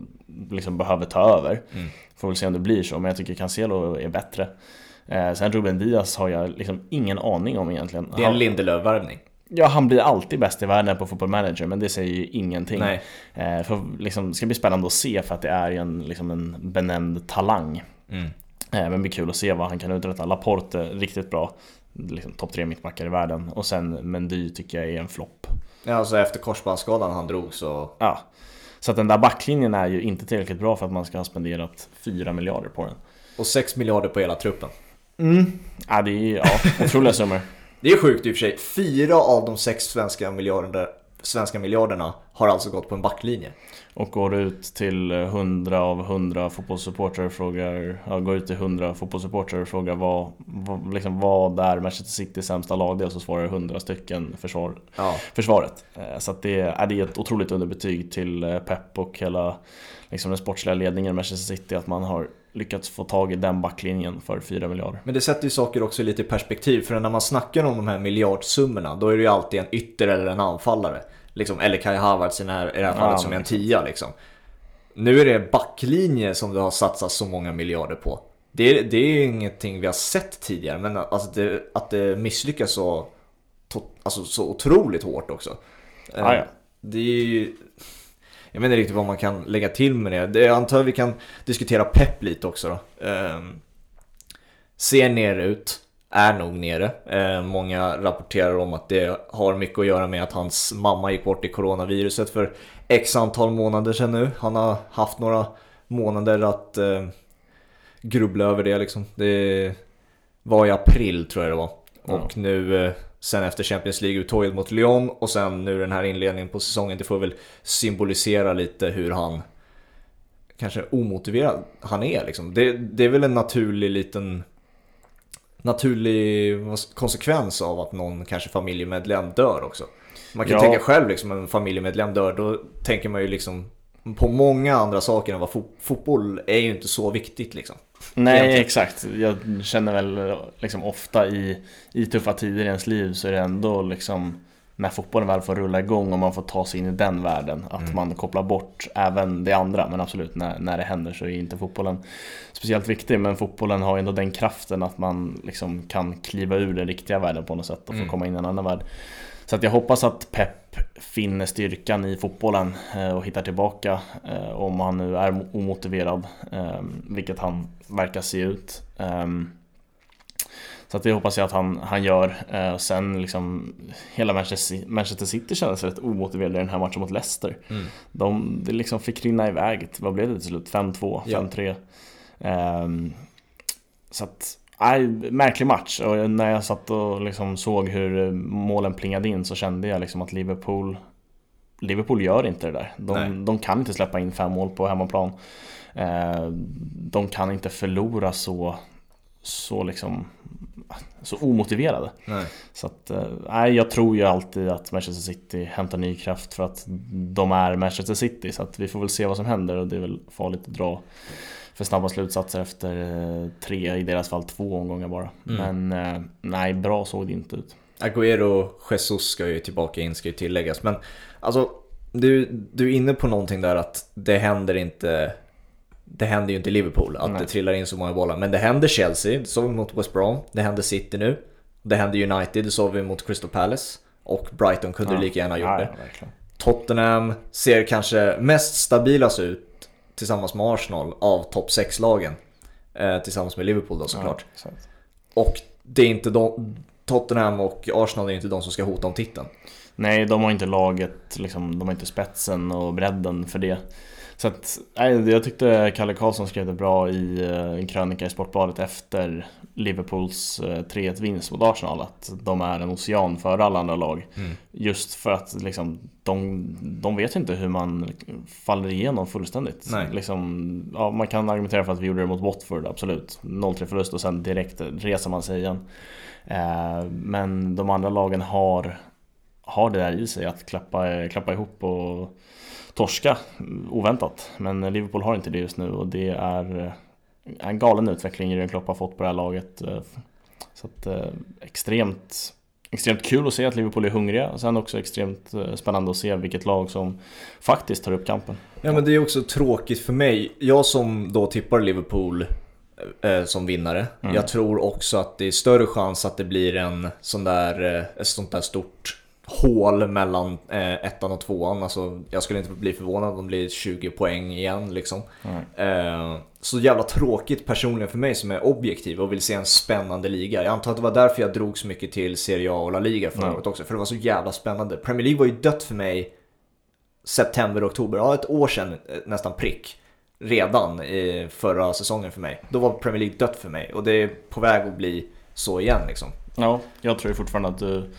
liksom behöver ta över. Mm. Får väl se om det blir så, men jag tycker Cancelo är bättre. Eh, sen Ruben Diaz har jag liksom ingen aning om egentligen. Det är en Lindelöf-värvning. Ja, han blir alltid bäst i världen på Football Manager, men det säger ju ingenting. Nej. Eh, för liksom, det ska bli spännande att se för att det är ju en, liksom en benämnd talang. Mm. Eh, men det blir kul att se vad han kan uträtta. Laporte, riktigt bra. Liksom topp tre mittbackar i världen. Och sen Mendy tycker jag är en flopp. Ja, alltså efter korsbandsskadan han drog så... Ja. Så att den där backlinjen är ju inte tillräckligt bra för att man ska ha spenderat 4 miljarder på den. Och 6 miljarder på hela truppen. Ja, det är ja, otroliga summor. Det är sjukt i och för sig. Fyra av de sex svenska miljarderna, svenska miljarderna har alltså gått på en backlinje. Och går ut till 100 av 100 fotbollssupportrar och frågar, ja, går ut till 100 fotbollssupportrar och frågar vad, vad, liksom vad är Manchester Citys sämsta lagdel så svarar 100 stycken försvar, Ja. försvaret. Eh, Så det, är, det är ett otroligt underbetyg till eh, Pep och hela liksom den sportsliga ledningen i Manchester City att man har lyckats få tag i den backlinjen för 4 miljarder. Men det sätter ju saker också lite i perspektiv. För när man snackar om de här miljardsummorna, då är det ju alltid en ytter eller en anfallare. Liksom, eller Kai Havertz i det här, i det här fallet Ja, som är en tia liksom. Nu är det backlinje som det har satsats så många miljarder på. Det är, det är ju ingenting vi har sett tidigare, men alltså det, att det misslyckas så, alltså så otroligt hårt också. Ah, ja. Det är ju... Jag vet inte riktigt vad man kan lägga till med det. det jag antar vi kan diskutera pepp lite också då. Ehm, ser ner ut, är nog nere. Eh, många rapporterar om att det har mycket att göra med att hans mamma gick bort i coronaviruset för x antal månader sedan nu. Han har haft några månader att eh, grubbla över det liksom. Det var i april tror jag det var. Och nu eh, sen efter Champions League-uttåget mot Lyon och sen nu den här inledningen på säsongen. Det får väl symbolisera lite hur han kanske omotiverad han är liksom. Det, det är väl en naturlig liten naturlig konsekvens av att någon kanske familjemedlem dör också. Man kan Ja. tänka själv liksom en familjemedlem dör, då tänker man ju liksom på många andra saker än vad fo- fotboll är ju inte så viktigt liksom. Nej Egentligen. exakt, jag känner väl liksom ofta i, i tuffa tider i ens liv så är det ändå liksom när fotbollen väl får rulla igång och man får ta sig in i den världen, att mm. man kopplar bort även det andra. Men absolut, när, när det händer så är inte fotbollen speciellt viktig. Men fotbollen har ändå den kraften att man liksom kan kliva ur den riktiga världen på något sätt och få mm. komma in i en annan värld. Så att jag hoppas att Pep finner styrkan i fotbollen eh, och hittar tillbaka eh, om han nu är omotiverad, eh, vilket han verkar se ut. Så att det hoppas jag att han, han gör. Sen liksom hela Manchester City kändes rätt omotiverade i den här matchen mot Leicester. Mm. De det liksom fick rinna iväg. Vad blev det till slut? 5-2, 5-3. Ja. Så att Nej, märklig match och när jag satt och liksom såg hur målen plingade in så kände jag liksom att Liverpool Liverpool gör inte det där. De, de kan inte släppa in fem mål på hemmaplan. Eh, de kan inte förlora så, så liksom så omotiverade. Nej. Så att, eh, nej, jag tror ju alltid att Manchester City hämtar ny kraft för att de är Manchester City. Så att vi får väl se vad som händer och det är väl farligt att dra för snabba slutsatser efter eh, tre, i deras fall två omgångar bara. Mm. Men eh, nej, bra såg det inte ut. Agüero och Jesus ska ju tillbaka in, ska ju tilläggas. Men alltså, du, du är inne på någonting där att det händer inte det händer ju inte i Liverpool att Nej. det trillar in så många bollar. Men det händer Chelsea, det såg vi mot West Brom. Det händer City nu. Det händer United, det såg vi mot Crystal Palace. Och Brighton kunde ja. lika gärna ha gjort det. Ja, Tottenham ser kanske mest stabilast ut tillsammans med Arsenal av topp 6-lagen. Eh, tillsammans med Liverpool då såklart. Ja, och det är inte de, Tottenham och Arsenal är inte de som ska hota om titeln. Nej, de har inte laget, liksom, de har inte spetsen och bredden för det. Så att, nej, jag tyckte Kalle Karlsson skrev det bra i eh, en krönika i Sportbladet efter Liverpools 3-1 eh, vinst mot Arsenal att de är en ocean för alla andra lag. Mm. Just för att liksom, de, de vet inte hur man faller igenom fullständigt. Liksom, ja, man kan argumentera för att vi gjorde det mot Watford, absolut. 0-3 förlust och sen direkt reser man sig igen. Eh, men de andra lagen har, har det där i sig att klappa, klappa ihop och torska oväntat. Men Liverpool har inte det just nu och det är en galen utveckling Jürgen Klopp har fått på det här laget. Så att, eh, extremt, extremt kul att se att Liverpool är hungriga. Och sen också extremt eh, spännande att se vilket lag som faktiskt tar upp kampen. Ja men det är också tråkigt för mig. Jag som då tippar Liverpool eh, som vinnare. Mm. Jag tror också att det är större chans att det blir en sån där, eh, ett sånt där stort hål mellan eh, ettan och tvåan. Alltså, jag skulle inte bli förvånad om det blir 20 poäng igen. Liksom. Mm. Eh, så jävla tråkigt personligen för mig som är objektiv och vill se en spännande liga. Jag antar att det var därför jag drog så mycket till Serie A och La Liga förra året också. För det var så jävla spännande. Premier League var ju dött för mig september, oktober. Ja, ett år sedan eh, nästan prick. Redan i förra säsongen för mig. Då var Premier League dött för mig och det är på väg att bli så igen liksom. Ja, jag tror fortfarande att du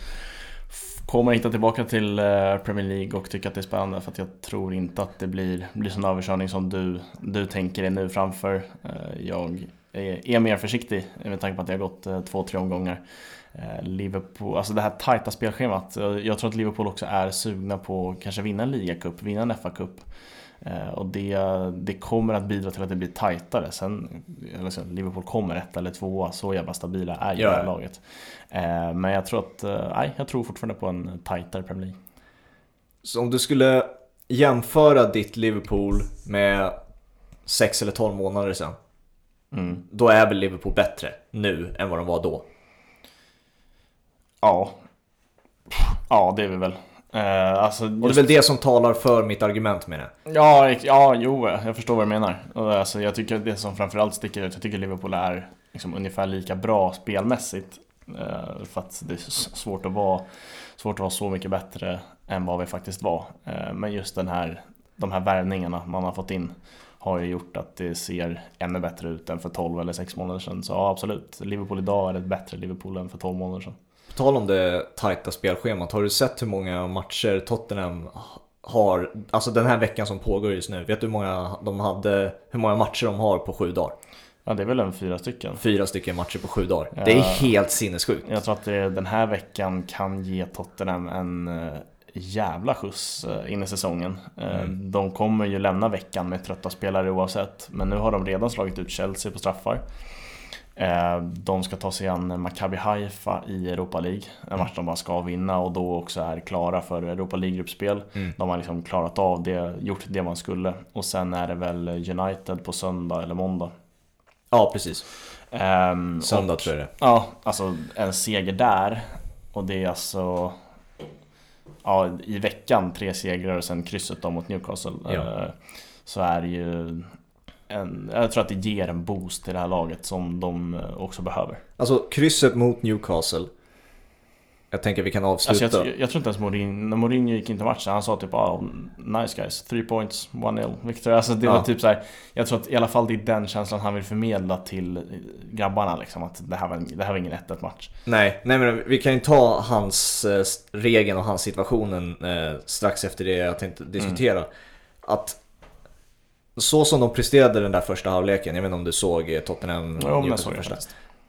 kommer hitta tillbaka till eh, Premier League och tycka att det är spännande för att jag tror inte att det blir, blir sån överkörning som du, du tänker dig nu framför. Eh, jag är, är mer försiktig med tanke på att det har gått eh, två, tre omgångar. Liverpool, alltså det här tajta spelschemat. Jag tror att Liverpool också är sugna på att kanske vinna en ligacup, vinna en FA-cup. Och det, det kommer att bidra till att det blir tajtare. Sen, alltså, Liverpool kommer ett eller tvåa, så jävla stabila är ju ja. det här laget. Eh, men jag tror att, eh, nej, jag tror fortfarande på en tajtare Premier League. Så om du skulle jämföra ditt Liverpool med 6 eller 12 månader sedan. Mm. Då är väl Liverpool bättre nu än vad de var då? Ja. Ja, det är vi väl. Uh, alltså just... Och det är väl det som talar för mitt argument med det? Ja, ja jo, jag förstår vad du menar. Alltså, jag tycker det som framförallt sticker ut, jag tycker Liverpool är liksom ungefär lika bra spelmässigt Eh, för att det är svårt att, vara, svårt att vara så mycket bättre än vad vi faktiskt var. Eh, men just den här, de här värvningarna man har fått in har ju gjort att det ser ännu bättre ut än för 12 eller 6 månader sedan. Så ja, absolut. Liverpool idag är ett bättre Liverpool än för 12 månader sedan. På tal om det tajta spelschemat, har du sett hur många matcher Tottenham har, alltså den här veckan som pågår just nu, vet du hur många, de hade, hur många matcher de har på sju dagar? Ja det är väl en fyra stycken. Fyra stycken matcher på sju dagar. Ja, det är helt sinnessjukt. Jag tror att det, den här veckan kan ge Tottenham en uh, jävla skjuts uh, in i säsongen. Uh, mm. De kommer ju lämna veckan med trötta spelare oavsett. Men nu har de redan slagit ut Chelsea på straffar. Eh, de ska ta sig an Maccabi Haifa i Europa League. En match de bara ska vinna och då också är klara för Europa League-gruppspel. Mm. De har liksom klarat av det, gjort det man skulle. Och sen är det väl United på söndag eller måndag. Ja, precis. Ehm, Söndag och- tror jag det Ja, alltså en seger där. Och det är alltså ja, i veckan tre segrar och sen krysset då mot Newcastle. Ja. Eh, Så är det ju en, jag tror att det ger en boost till det här laget som de eh, också behöver. Alltså krysset mot Newcastle. Jag tänker vi kan avsluta. Alltså jag, jag tror inte ens Mourinho, Mourinho gick in till matchen, han sa typ ah, nice guys, three points, 1-0, victory. Alltså det Ja. var typ så här, jag tror att i alla fall det är den känslan han vill förmedla till grabbarna liksom, att det här var, det här var ingen 1-1 match. Nej, nej men vi kan ju ta hans eh, regeln och hans situationen eh, strax efter det jag tänkte diskutera. Att så som de presterade den där första halvleken, jag vet inte om du såg eh, Tottenham Jo, men såg första.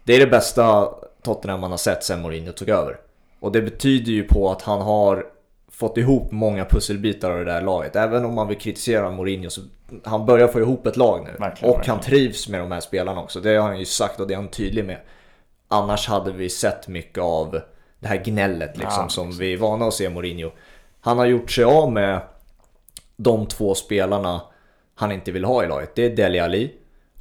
Det är det bästa Tottenham man har sett sen Mourinho tog över. Och det betyder ju på att han har fått ihop många pusselbitar av det där laget. Även om man vill kritisera Mourinho så han börjar få ihop ett lag nu. Verkligen, och verkligen. han trivs med de här spelarna också. Det har han ju sagt och det är han tydlig med. Annars hade vi sett mycket av det här gnället liksom Ja, som vi är vana att se Mourinho. Han har gjort sig av med de två spelarna han inte vill ha i laget. Det är Dele Alli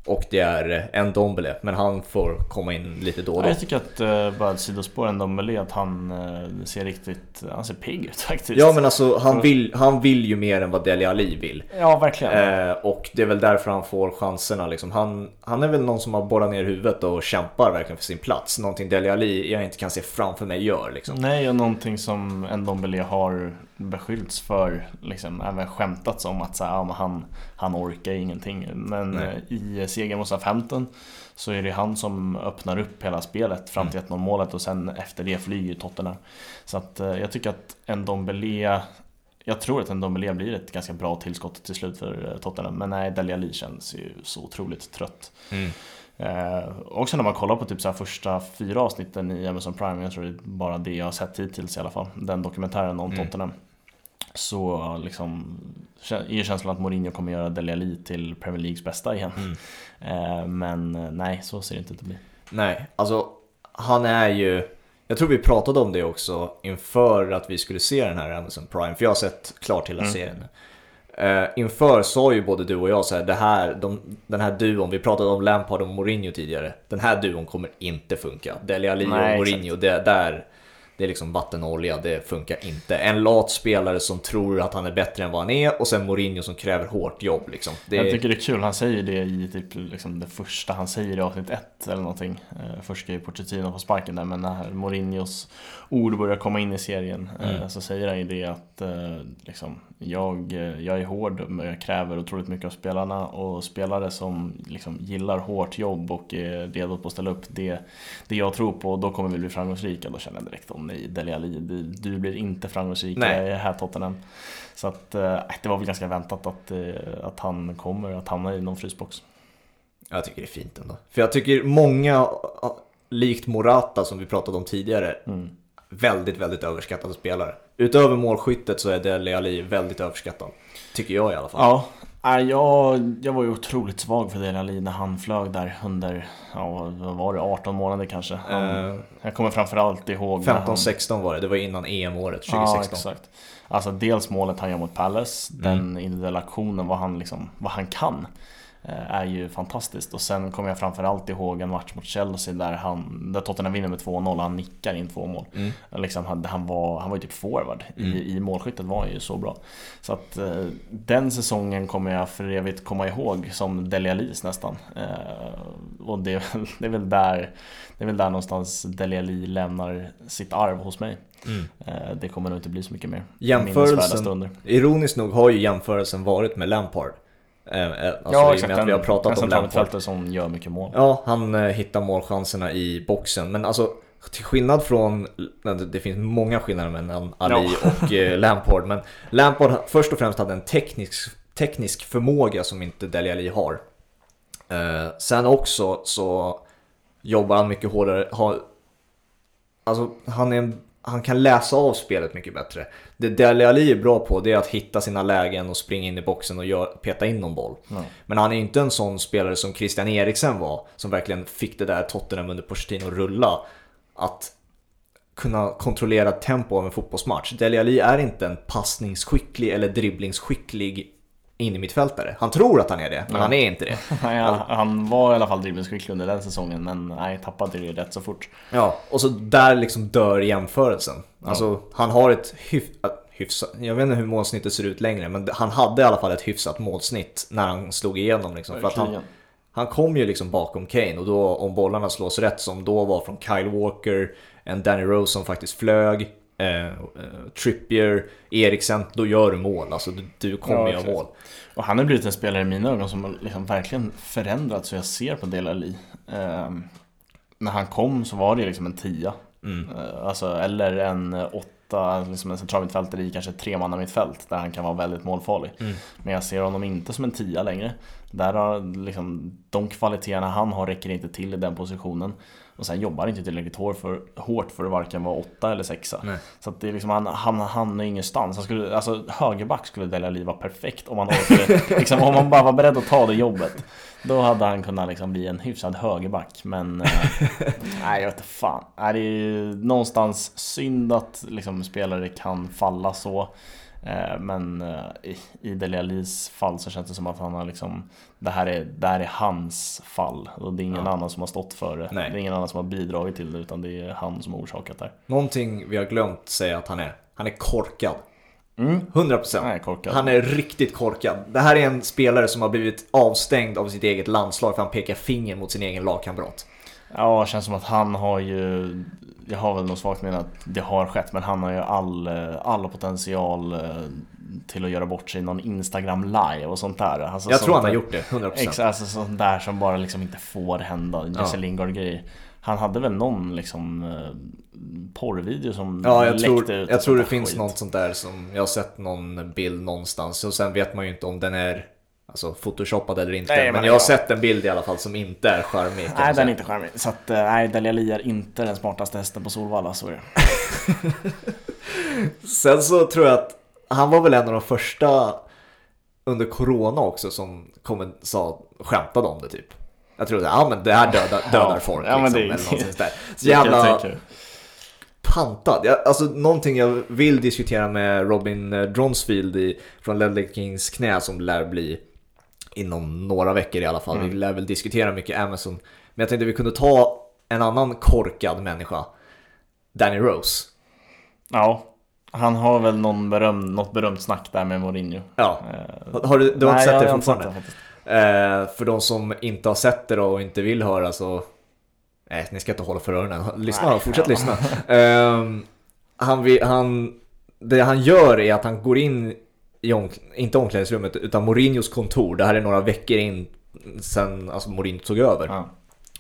och det är en Dombele. Men han får komma in lite då och då. jag tycker att uh, bara ett sidospår med att han eh, ser riktigt, han ser pigg ut faktiskt. Ja men alltså han vill, han vill ju mer än vad Dele Alli vill. Ja, verkligen. Eh, och det är väl därför han får chanserna liksom. Han, han är väl någon som har borrat ner huvudet och kämpar verkligen för sin plats. Någonting Dele Alli jag inte kan se framför mig gör liksom. Nej, och någonting som Ndombele har beskyllts för, liksom, även skämtats om att så här, ja, han, han orkar ingenting. Men Nej. eh, i segern mot Southampton så är det han som öppnar upp hela spelet fram till 1-0 målet och sen efter det flyger Tottenham. Så att eh, jag tycker att Ndombele jag tror att Ndombele blir ett ganska bra tillskott till slut för eh, Tottenham. Men nej, Dele Alli känns ju så otroligt trött. Mm. Eh, också när man kollar på typ så första fyra avsnitten i Amazon Prime, jag tror det är bara det jag har sett hittills i alla fall, den dokumentären om Mm. Tottenham. Så liksom är känslan att Mourinho kommer göra Dele Alli till Premier Leagues bästa igen. Mm. Eh, men eh, nej, så ser det inte ut att bli. Nej, alltså han är ju... Jag tror vi pratade om det också inför att vi skulle se den här Amazon Prime. För jag har sett klart hela Mm. serien. Uh, inför sa ju både du och jag så här, det här, de, den här duon, vi pratade om Lampard och Mourinho tidigare. Den här duon kommer inte funka. Dele Alli och Mourinho, det, där, det är liksom vatten och olja, det funkar inte. En lat spelare som tror att han är bättre än vad han är och sen Mourinho som kräver hårt jobb liksom. Det Jag tycker det är kul, han säger det i typ liksom det första han säger i avsnitt ett eller någonting. Eh, först ska ju Pochettino få sparken där, men när Mourinhos ord börjar komma in i serien eh, Mm. så säger han ju det att eh, liksom, jag, jag är hård, jag kräver otroligt mycket av spelarna och spelare som liksom gillar hårt jobb och är redo på att ställa upp det, det jag tror på, då kommer vi bli framgångsrika. Då känner jag direkt, om nej Dele Alli, du, du blir inte framgångsrik, Nej. är här Tottenham. Så att, eh, det var väl ganska väntat att, eh, att han kommer att hamna i någon frysbox. Jag tycker det är fint ändå. För jag tycker många, likt Morata som vi pratade om tidigare, Mm. väldigt, väldigt överskattade spelare. Utöver målskyttet så är Dele Alli väldigt överskattad. Tycker jag i alla fall. Ja, jag, jag var ju otroligt svag för Dele Alli när han flög där under, ja vad var det, 18 månader kanske. Han, Eh, jag kommer framförallt ihåg när han- 15-16 var det, det var innan EM-året Ja, 2016. exakt. Alltså dels målet han gör mot Palace, Mm. den individuella aktionen, vad han, liksom, vad han kan. Eh, Är ju fantastiskt och sen kommer jag framförallt ihåg en match mot Chelsea där, han, där Tottenham vinner med 2-0 och han nickar in två mål. Mm. Liksom, han, han, var, han var ju typ forward, Mm. I, i målskyttet var han ju så bra. Så att eh, den säsongen kommer jag för evigt komma ihåg som Dele Allis nästan. Eh, och det, är väl- det, är väl där, det är väl där någonstans Dele Alli lämnar sitt arv hos mig. Mm. Eh, Det kommer nog inte bli så mycket mer. Jämförelsen-. Ironiskt nog har ju jämförelsen varit med Lampard. Eh, eh, Alltså och med att vi har pratat om central Lampard. som gör mycket mål. Ja, han eh, hittar målchanserna i boxen. Men alltså, till skillnad från... det- finns många skillnader mellan Ali och eh, Lampard. Men Lampard först och främst hade en teknisk, teknisk förmåga som inte Dele Alli har. Sen också så jobbar han mycket hårdare. Har, alltså, han är en han kan läsa av spelet mycket bättre. Det Dele Alli är bra på det är att hitta sina lägen och springa in i boxen och gör, peta in någon boll. Ja. Men han är inte en sån spelare som Christian Eriksen var, som verkligen fick det där Tottenham under Pochettino att rulla. Att kunna kontrollera tempo av en fotbollsmatch. Dele Alli är inte en passningsskicklig eller dribblingsskicklig innermittfältare. Han tror att han är det, men Ja. han är inte det. Nej, han, var i alla fall dribblingsskicklig under den säsongen men nej, tappade det rätt så fort. Ja, och så där liksom dör jämförelsen. Alltså, han har ett hyf äh, hyfsat, jag vet inte hur målsnittet ser ut längre, men han hade i alla fall ett hyfsat målsnitt när han slog igenom. Liksom, för att han, han kom ju liksom bakom Kane och då om bollarna slås rätt som då var från Kyle Walker, en Danny Rose som faktiskt flög, eh, eh, Trippier, Eriksen, då gör du mål. Alltså du, du kommer Ja, göra mål. Och han har blivit en spelare i mina ögon som har liksom verkligen förändrats hur jag ser på Dele Alli. Ehm, när han kom så var det liksom en tia. Mm. Eh, alltså, eller en eh, åtta, liksom en centralmittfältare i kanske tre manna mittfält där han kan vara väldigt målfarlig. Mm. Men jag ser honom inte som en tia längre. Där har liksom, de kvaliteterna han har räcker inte till i den positionen. Och sen jobbar inte tillräckligt hårt för, hårt för att varken vara åtta eller sexa. Nej. Så att det är liksom, han, han hamnar ingenstans. Han skulle, alltså, högerback skulle Dele Alli vara perfekt om man orkade, liksom, om man bara var beredd att ta det jobbet. Då hade han kunnat liksom bli en hyfsad högerback. Men eh, nej, jag vet inte fan. Nej, det är ju någonstans synd att liksom, spelare kan falla så. Eh, Men eh, i, Dele Allis fall så känns det som att han har liksom Det här är, det här är hans fall och det är ingen Ja. annan som har stått för det. Nej. Det är ingen annan som har bidragit till det utan det är han som har orsakat det. Någonting vi har glömt säga att han är. Han är korkad. Mm. 100%. Nej, korkad. Han är riktigt korkad. Det här är en spelare som har blivit avstängd av sitt eget landslag för han pekar finger mot sin egen lagkamrat. Ja, det känns som att han har ju Jag har väl något svagt minne att det har skett men han har ju all, eh, all potential eh, till att göra bort sig i någon Instagram live och sånt där. Alltså, Jag tror han har gjort det, 100%. Exakt, alltså sånt där som bara liksom inte får hända. Jesse Ja. Lingard grejer. Han hade väl någon liksom eh, porrvideo som Ja, jag läckte tror, ut. jag tror det finns skit. något sånt där som jag har sett någon bild någonstans och sen vet man ju inte om den är Alltså photoshoppad eller inte. Nej, men men jag har ja. sett en bild i alla fall som inte är charmig. Nej, den säga. är inte charmig. Så att, eh, nej, Dele Alli är inte den smartaste hästen på Solvalla, så är det. Sen så tror jag att han var väl en av de första under Corona också som kom, sa, skämtade om det typ. Jag tror att ja men det här dödar, dödar folk ja, men liksom, det är- där. Så jag jävla pantad. Jag, alltså någonting jag vill diskutera med Robin eh, Dronsfield i, från Ledley Kings knä som lär bli inom några veckor i alla fall. Mm. Vi lär väl diskutera mycket Amazon. Men jag tänkte vi kunde ta en annan korkad människa. Danny Rose. Ja, han har väl någon beröm, något berömt snack där med Mourinho. Ja. Eh, Har du, du har nej, inte sett det inte fortfarande? sett det faktiskt. Eh, för de som inte har sett det och inte vill höra så... Nej, ni ska inte hålla för öronen. Lyssna Nej, fortsätt ja. lyssna. Ehm, han, han, det han gör är att han går in i, omk- inte omklädningsrummet, utan Mourinhos kontor. Det här är några veckor in sen alltså Mourinho tog över. Ja.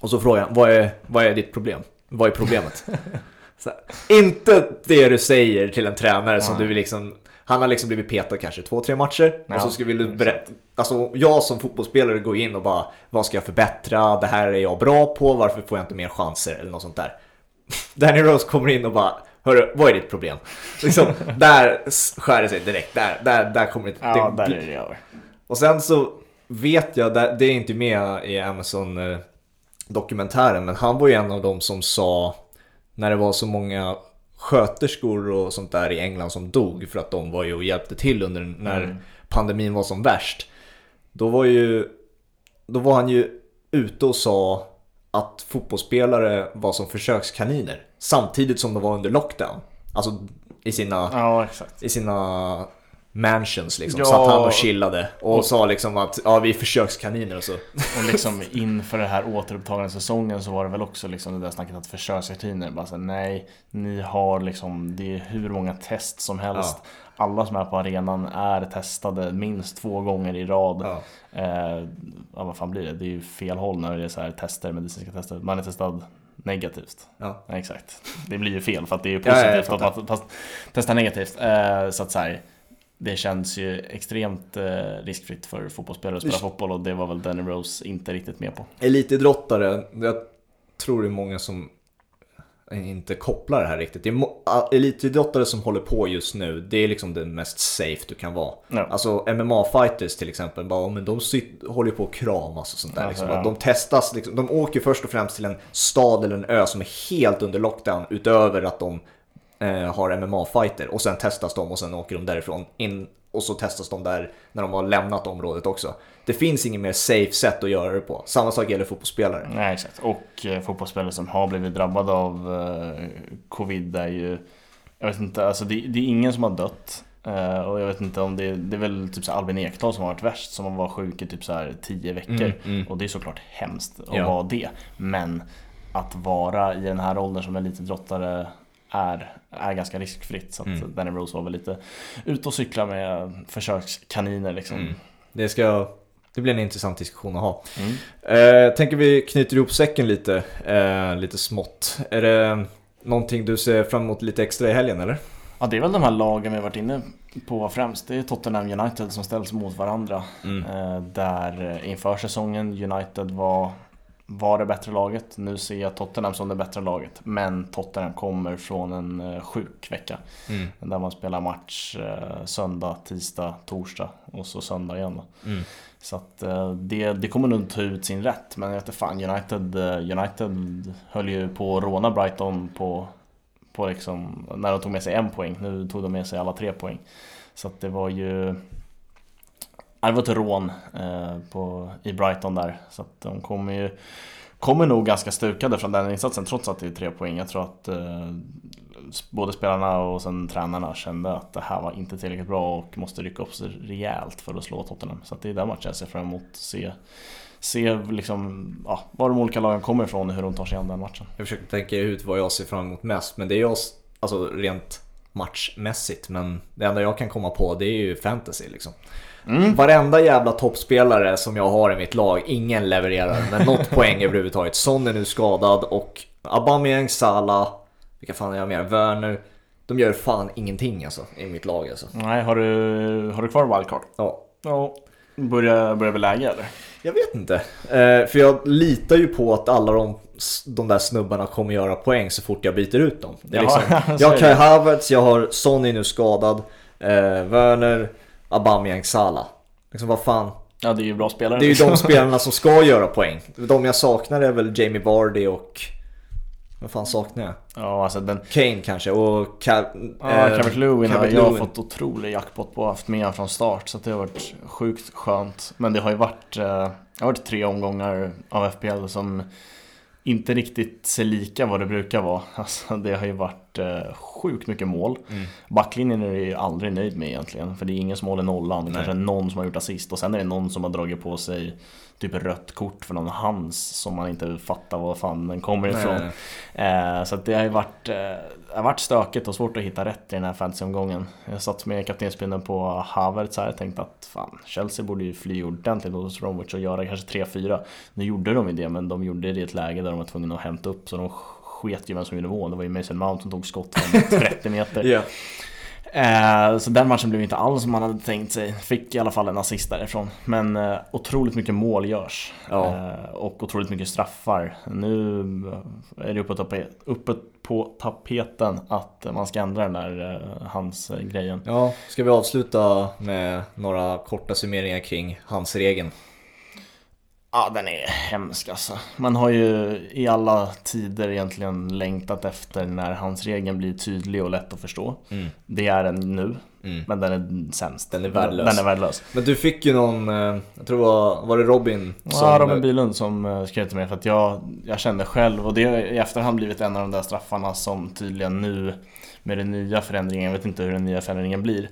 Och så frågar han, vad är, vad är ditt problem? Vad är problemet? här, inte det du säger till en tränare som Nej. du vill liksom han har liksom blivit petad kanske två, tre matcher Ja, och så ska vi berätta. Alltså jag som fotbollsspelare går in och bara Vad ska jag förbättra? Det här är jag bra på. Varför får jag inte mer chanser? Eller något sånt där. Danny Rose kommer in och bara Hörru, vad är ditt problem? Liksom, där skär det sig direkt. Där, där, där kommer det... Ja, där är det över. och sen så vet jag, det är inte med i Amazon eh, dokumentären, men han var ju en av dem som sa när det var så många sköterskor och sånt där i England som dog för att de var ju och hjälpte till under när Mm. pandemin var som värst. Då var ju, då var han ju ute och sa att fotbollsspelare var som försökskaniner samtidigt som de var under lockdown. Alltså i sina Ja, i sina mansions liksom. Ja. Satt han och chillade och, Och- sa liksom att ja, vi är försökskaniner och så. Och liksom inför den här återupptagande säsongen så var det väl också liksom det där snacket att försöksrutiner bara så här, nej, ni har liksom, det är hur många test som helst. Alla som är på arenan är testade minst två gånger i rad. Ja. Eh, ja, vad fan blir det? Det är ju fel håll när det är så här tester, medicinska tester. Man är testad negativt. Ja. Ja, exakt. Det blir ju fel för att det är ju Ja, positivt att man testar negativt. Eh, så att så här, det känns ju extremt eh, riskfritt för fotbollsspelare att spela fotboll och det var väl Danny Rose inte riktigt med på. Elitidrottare, jag tror det är många som inte kopplar det här riktigt. Det är elitidrottare som håller på just nu, det är liksom det mest safe du kan vara. Ja. Alltså MMA-fighters till exempel, bara, men de sit, håller på att kramas och sånt där. Alltså, liksom. ja. De testas, liksom, de åker först och främst till en stad eller en ö som är helt under lockdown utöver att de eh, har MMA-fighter och sen testas de och sen åker de därifrån in och så testas de där när de har lämnat området också. Det finns inget mer safe sätt att göra det på. Samma sak gäller fotbollsspelare. Nej exakt. Och eh, fotbollsspelare som har blivit drabbade av eh, covid är ju Jag vet inte, alltså det, det är ingen som har dött. Eh, och jag vet inte om det, det är väl typ så Albin Ekdal som har varit värst som var sjuk i typ så här 10 veckor. Mm, mm. Och det är såklart hemskt att Ja. vara det. Men att vara i den här åldern som elitidrottare är, är ganska riskfritt. Så att Mm. Danny Rose var väl lite ute och cykla med försökskaniner liksom. Mm. Det, ska, det blir en intressant diskussion att ha. Mm. Eh, tänker vi knyter ihop säcken lite, eh, lite smått. Är det någonting du ser fram emot lite extra i helgen eller? Ja det är väl de här lagen vi har varit inne på främst. Det är Tottenham United som ställs mot varandra. Mm. Eh, Där eh, inför säsongen United var, var det bättre laget. Nu ser jag Tottenham som det bättre laget. Men Tottenham kommer från en eh, sjuk vecka. Mm. Där man spelar match eh, söndag, tisdag, torsdag och så söndag igen. Då. Mm. Så att eh, det, det kommer nog ta ut sin rätt. Men jag vet inte fan, United, eh, United höll ju på att råna Brighton på, på liksom, när de tog med sig en poäng. Nu tog de med sig alla tre poäng. Så att det var ju det var ett rån eh, på, i Brighton där. Så att de kommer ju Kommer nog ganska stukade från den insatsen trots att det är tre poäng. Jag tror att eh, både spelarna och sen tränarna kände att det här var inte tillräckligt bra och måste rycka upp sig rejält för att slå Tottenham. Så det är den matchen jag ser fram emot. Se, se liksom, ja, var de olika lagen kommer ifrån och hur de tar sig an den matchen. Jag försöker tänka ut vad jag ser fram emot mest, men det är jag, alltså rent matchmässigt. Men det enda jag kan komma på det är ju fantasy liksom. Mm. Varenda jävla toppspelare som jag har i mitt lag, ingen levererar med något poäng överhuvudtaget. Son är nu skadad och Aubameyang, Salah, vilka fan är jag mer? Werner. De gör fan ingenting alltså i mitt lag alltså. Nej, har du, har du kvar wildcard? Ja, Ja. Börjar, börjar väl läge eller? Jag vet inte. Eh, för jag litar ju på att alla de, de där snubbarna kommer göra poäng så fort jag byter ut dem. Det är Ja, liksom, jag har Kai. Havertz, jag har Sonny nu skadad, eh, Werner, Aubameyang, Salah. Liksom vad fan. Ja, det är ju bra spelare. Det är ju de spelarna som ska göra poäng. De jag saknar är väl Jamie Vardy och... Vad fan saknar jag? Ja, alltså den... Kane kanske och... Ka- Ja, eh, Calvert Lewin har jag fått otrolig jackpot på, haft med från start så det har varit sjukt skönt. Men det har ju varit, eh, det har varit tre omgångar av FPL som inte riktigt ser lika vad det brukar vara. Alltså, det har ju varit eh, sjukt mycket mål. Mm. Backlinjen är jag aldrig nöjd med egentligen. För det är ingen som håller nollan. Nej. Kanske någon som har gjort assist och sen är det någon som har dragit på sig typ rött kort för någon hands som man inte fattar var fan den kommer ifrån. nej, nej. Eh, så det har ju varit, eh, det har varit stökigt och svårt att hitta rätt i den här fantasyomgången. Jag satt med kaptensbindeln på Havertz här och tänkte att fan, Chelsea borde ju fly ordentligt mot Bromwich och göra kanske 3-4. Nu gjorde de ju det, men de gjorde det i ett läge där de var tvungna att hämta upp så de sket ju vem som gjorde mål. Det var ju Mason Mount som tog skott från 30 meter. yeah. Eh, så den matchen blev inte alls som man hade tänkt sig. Fick i alla fall en assist därifrån. Men eh, otroligt mycket mål görs. Ja. Eh, och otroligt mycket straffar. Nu eh, är det uppe, tapet, uppe på tapeten att man ska ändra den där eh, hans eh, grejen. ja, ska vi avsluta med några korta summeringar kring hans regeln? Ja, den är hemsk alltså. Man har ju i alla tider egentligen längtat efter när hans regeln blir tydlig och lätt att förstå. Mm. Det är den nu, Mm. men den är sämst. Den är värdelös. Den är värdelös. Men du fick ju någon, eh, jag tror det var, var det Robin? Ja, Robin Bylund som eh, skrev till mig för att jag, jag kände själv och det har i efterhand blivit en av de där straffarna som tydligen nu med den nya förändringen, jag vet inte hur den nya förändringen blir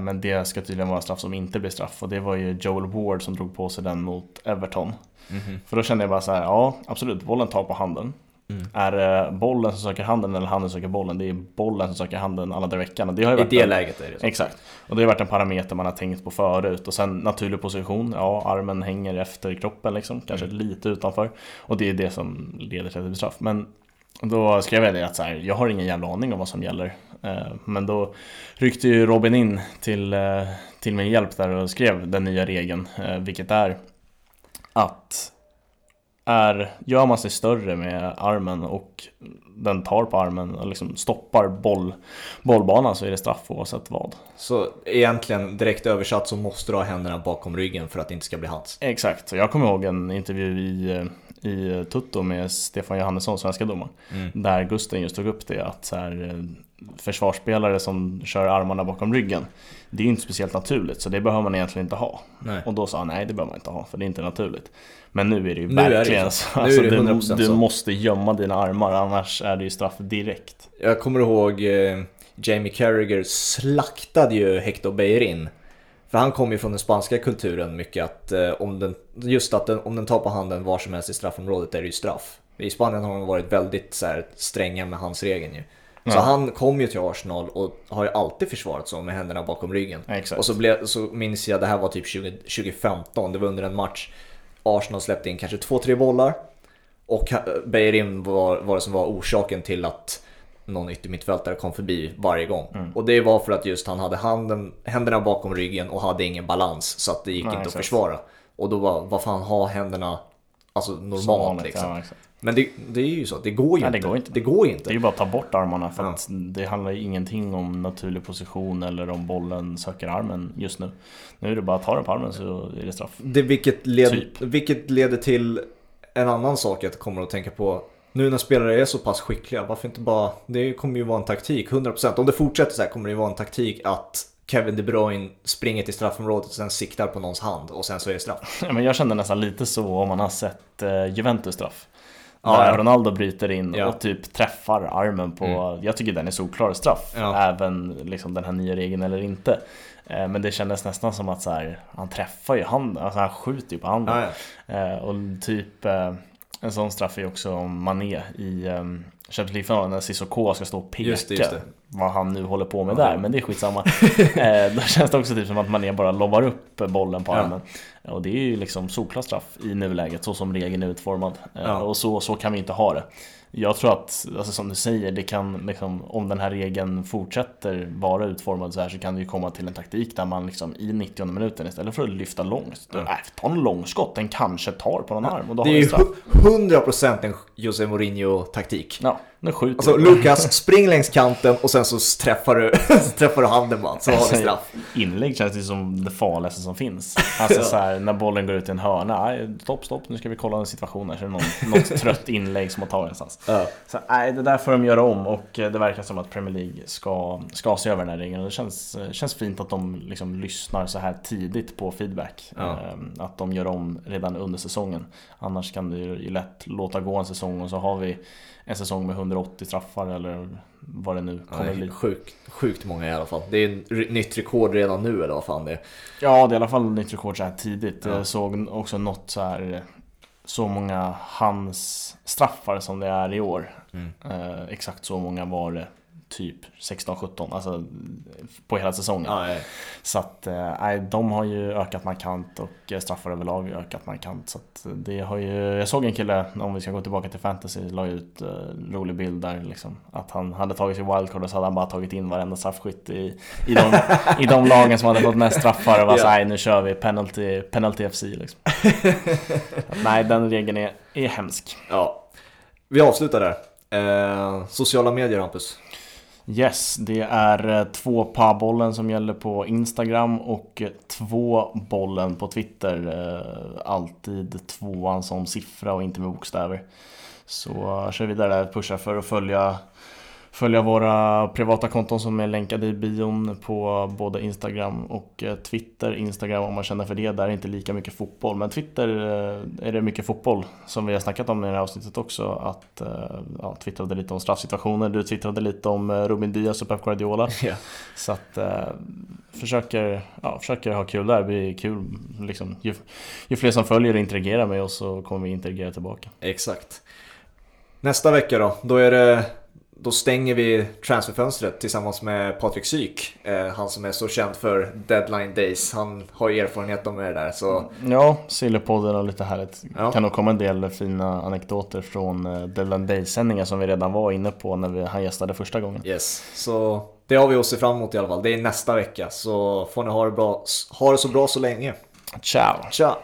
Men det ska tydligen vara straff som inte blir straff och det var ju Joel Ward som drog på sig den mot Everton Mhm. För då kände jag bara så här, ja absolut, bollen tar på handen Mm. Är det bollen som söker handen eller handen som söker bollen? Det är bollen som söker handen alla dagar i veckan det har ju I varit det en- läget är det så. Exakt. Och det har varit en parameter man har tänkt på förut. Och sen naturlig position, ja armen hänger efter kroppen liksom, kanske Mm. lite utanför. Och det är det som leder till att det blir straff. Men då skrev jag det att så här, jag har ingen jävla aning om vad som gäller. Eh, men då ryckte ju Robin in till, eh, till min hjälp där och skrev den nya regeln, eh, vilket är att är, gör man sig större med armen och den tar på armen och liksom stoppar boll, bollbanan så är det straff oavsett vad. Så egentligen direkt översatt så måste du ha händerna bakom ryggen för att det inte ska bli hands. Exakt, så jag kommer ihåg en intervju i, i Tutto med Stefan Johannesson, svenska domaren. Mm. Där Gusten just tog upp det att så här, eh, försvarsspelare som kör armarna bakom ryggen Det är ju inte speciellt naturligt så det behöver man egentligen inte ha Nej. Och då sa han nej det behöver man inte ha för det är inte naturligt Men nu är det ju Nu det verkligen så. så, alltså, det du, 100% du så. måste gömma dina armar annars är det ju straff direkt Jag kommer ihåg eh, Jamie Carragher slaktade ju Hector Bellerin. För han kom ju från den spanska kulturen mycket att eh, om den, just att den, om den tar på handen var som helst i straffområdet är det ju straff. I Spanien har de varit väldigt så här, stränga med handsregeln ju. Så Ja. han kom ju till Arsenal och har ju alltid försvarat så med händerna bakom ryggen. Exakt. Och så, blev, så minns jag, det här var typ 20, 2015, det var under en match. Arsenal släppte in kanske två, tre bollar. Och Beirin var, var det som var orsaken till att någon yttermittfältare kom förbi varje gång. Mm. Och det var för att just han hade handen, händerna bakom ryggen och hade ingen balans. Så att det gick Nej, inte att exakt. försvara. Och då var, vad fan ha händerna alltså normalt liksom. ja. Men det, det är ju så, det går ju Nej, det inte. går inte. Det går ju Det är inte. ju bara att ta bort armarna för Ja. att det handlar ju ingenting om naturlig position eller om bollen söker armen just nu Nu är det bara att ta den på armen så är det straff Det, vilket, led, Typ. vilket leder till en annan sak jag kommer att tänka på. Nu när spelare är så pass skickliga, varför inte bara... Det kommer ju vara en taktik, 100%. Om det fortsätter så här kommer det ju vara en taktik att Kevin De Bruyne springer till straffområdet och sen siktar på någons hand och sen så är det straff. Ja, men jag kände nästan lite så om man har sett eh, Juventus straff. Ja, där ja. Ronaldo bryter in Ja. och typ träffar armen på, jag tycker den är solklar straff. Även liksom den här nya regeln eller inte. Eh, Men det kändes nästan som att så här, han träffar ju handen, alltså han skjuter ju på handen. Eh, Och typ eh, en sån straff är också om Mané i um, Champions League-finalen när Cissoko ska stå och peka Just det, just det. vad han nu håller på med där, men det är skitsamma. eh, då känns det också typ som att Mané bara lobbar upp bollen på armen. Och det är ju liksom solklar straff i nuläget, så som regeln är utformad. Eh, Ja. Och så, så kan vi inte ha det. Jag tror att, alltså som du säger, det kan liksom, om den här regeln fortsätter vara utformad så här så kan det ju komma till en taktik där man liksom i 90 minuten istället för att lyfta långt, Ja. äh, ta en långskott, den kanske tar på någon arm och då Det är ju straff. hu- 100% en Jose Mourinho-taktik. Ja, nu skjuter Alltså. Lukas, spring längs kanten och sen så träffar du, så träffar du handen bara, så har Alltså, du straff. Inlägg känns det som det farligaste som finns. Alltså Ja. så här, när bollen går ut i en hörna, stopp, stopp, nu ska vi kolla en situation här. Så är det någon, något trött inlägg som har tagit någonstans. Ja. Så nej, det där får de göra om och eh, det verkar som att Premier League ska, ska se över den här regeln. Det känns, eh, känns fint att de liksom lyssnar så här tidigt på feedback. Ja. Eh, Att de gör om redan under säsongen. Annars kan det ju lätt låta gå en säsong och så har vi en säsong med 180 straffar eller vad det nu kommer Nej, bli. sjukt, sjukt många i alla fall. Det är nytt rekord redan nu eller vad fan det är. Ja, det är i alla fall nytt rekord så här tidigt. Ja. Jag såg också något så här så många hans straffar som det är i år. Mm. Eh, exakt så många var det typ 16-17, alltså på hela säsongen. Ja, nej. Så att eh, de har ju ökat markant och eh, straffar överlag har ökat markant. Så att det har ju, jag såg en kille, om vi ska gå tillbaka till fantasy, la ut eh, rolig bild där liksom. Att han hade tagit sig wildcard och så hade han bara tagit in varenda straffskytt i, i, de, i de lagen som hade fått mest straffar och var Ja. såhär, nu kör vi penalty, penalty FC liksom. nej, den regeln är, är hemsk. Ja. Vi avslutar där. Eh, sociala medier Hampus. Yes, det är eh, två pa-bollen som gäller på Instagram och eh, två bollen på Twitter. Eh, alltid tvåan som siffra och inte med bokstäver. Så kör vidare där, pushar för att följa Följa våra privata konton som är länkade i bion på både Instagram och eh, Twitter. Instagram om man känner för det, där är inte lika mycket fotboll. Men Twitter eh, är det mycket fotboll som vi har snackat om i det här avsnittet också. Att eh, ja, twittrade lite om straffsituationer, du twittrade lite om Ruben Diaz och Pep Guardiola. Ja. Så att försöker, ja, försöker ha kul där, det blir kul liksom. Ju, ju fler som följer och interagerar med oss så kommer vi interagera tillbaka. Exakt. Nästa vecka då, då är det då stänger vi transferfönstret tillsammans med Patrik Syk. Eh, han som är så känd för deadline days. Han har ju erfarenhet om det där. Så Ja, Sillypodden och lite härligt. Ja. Kan nog komma en del fina anekdoter från eh, Deadline Day-sändningar som vi redan var inne på när vi, han gästade första gången. yes. Så det har vi att se fram emot i alla fall. Det är nästa vecka. Så får ni ha det, bra, ha det så bra så länge. Ciao! Tja!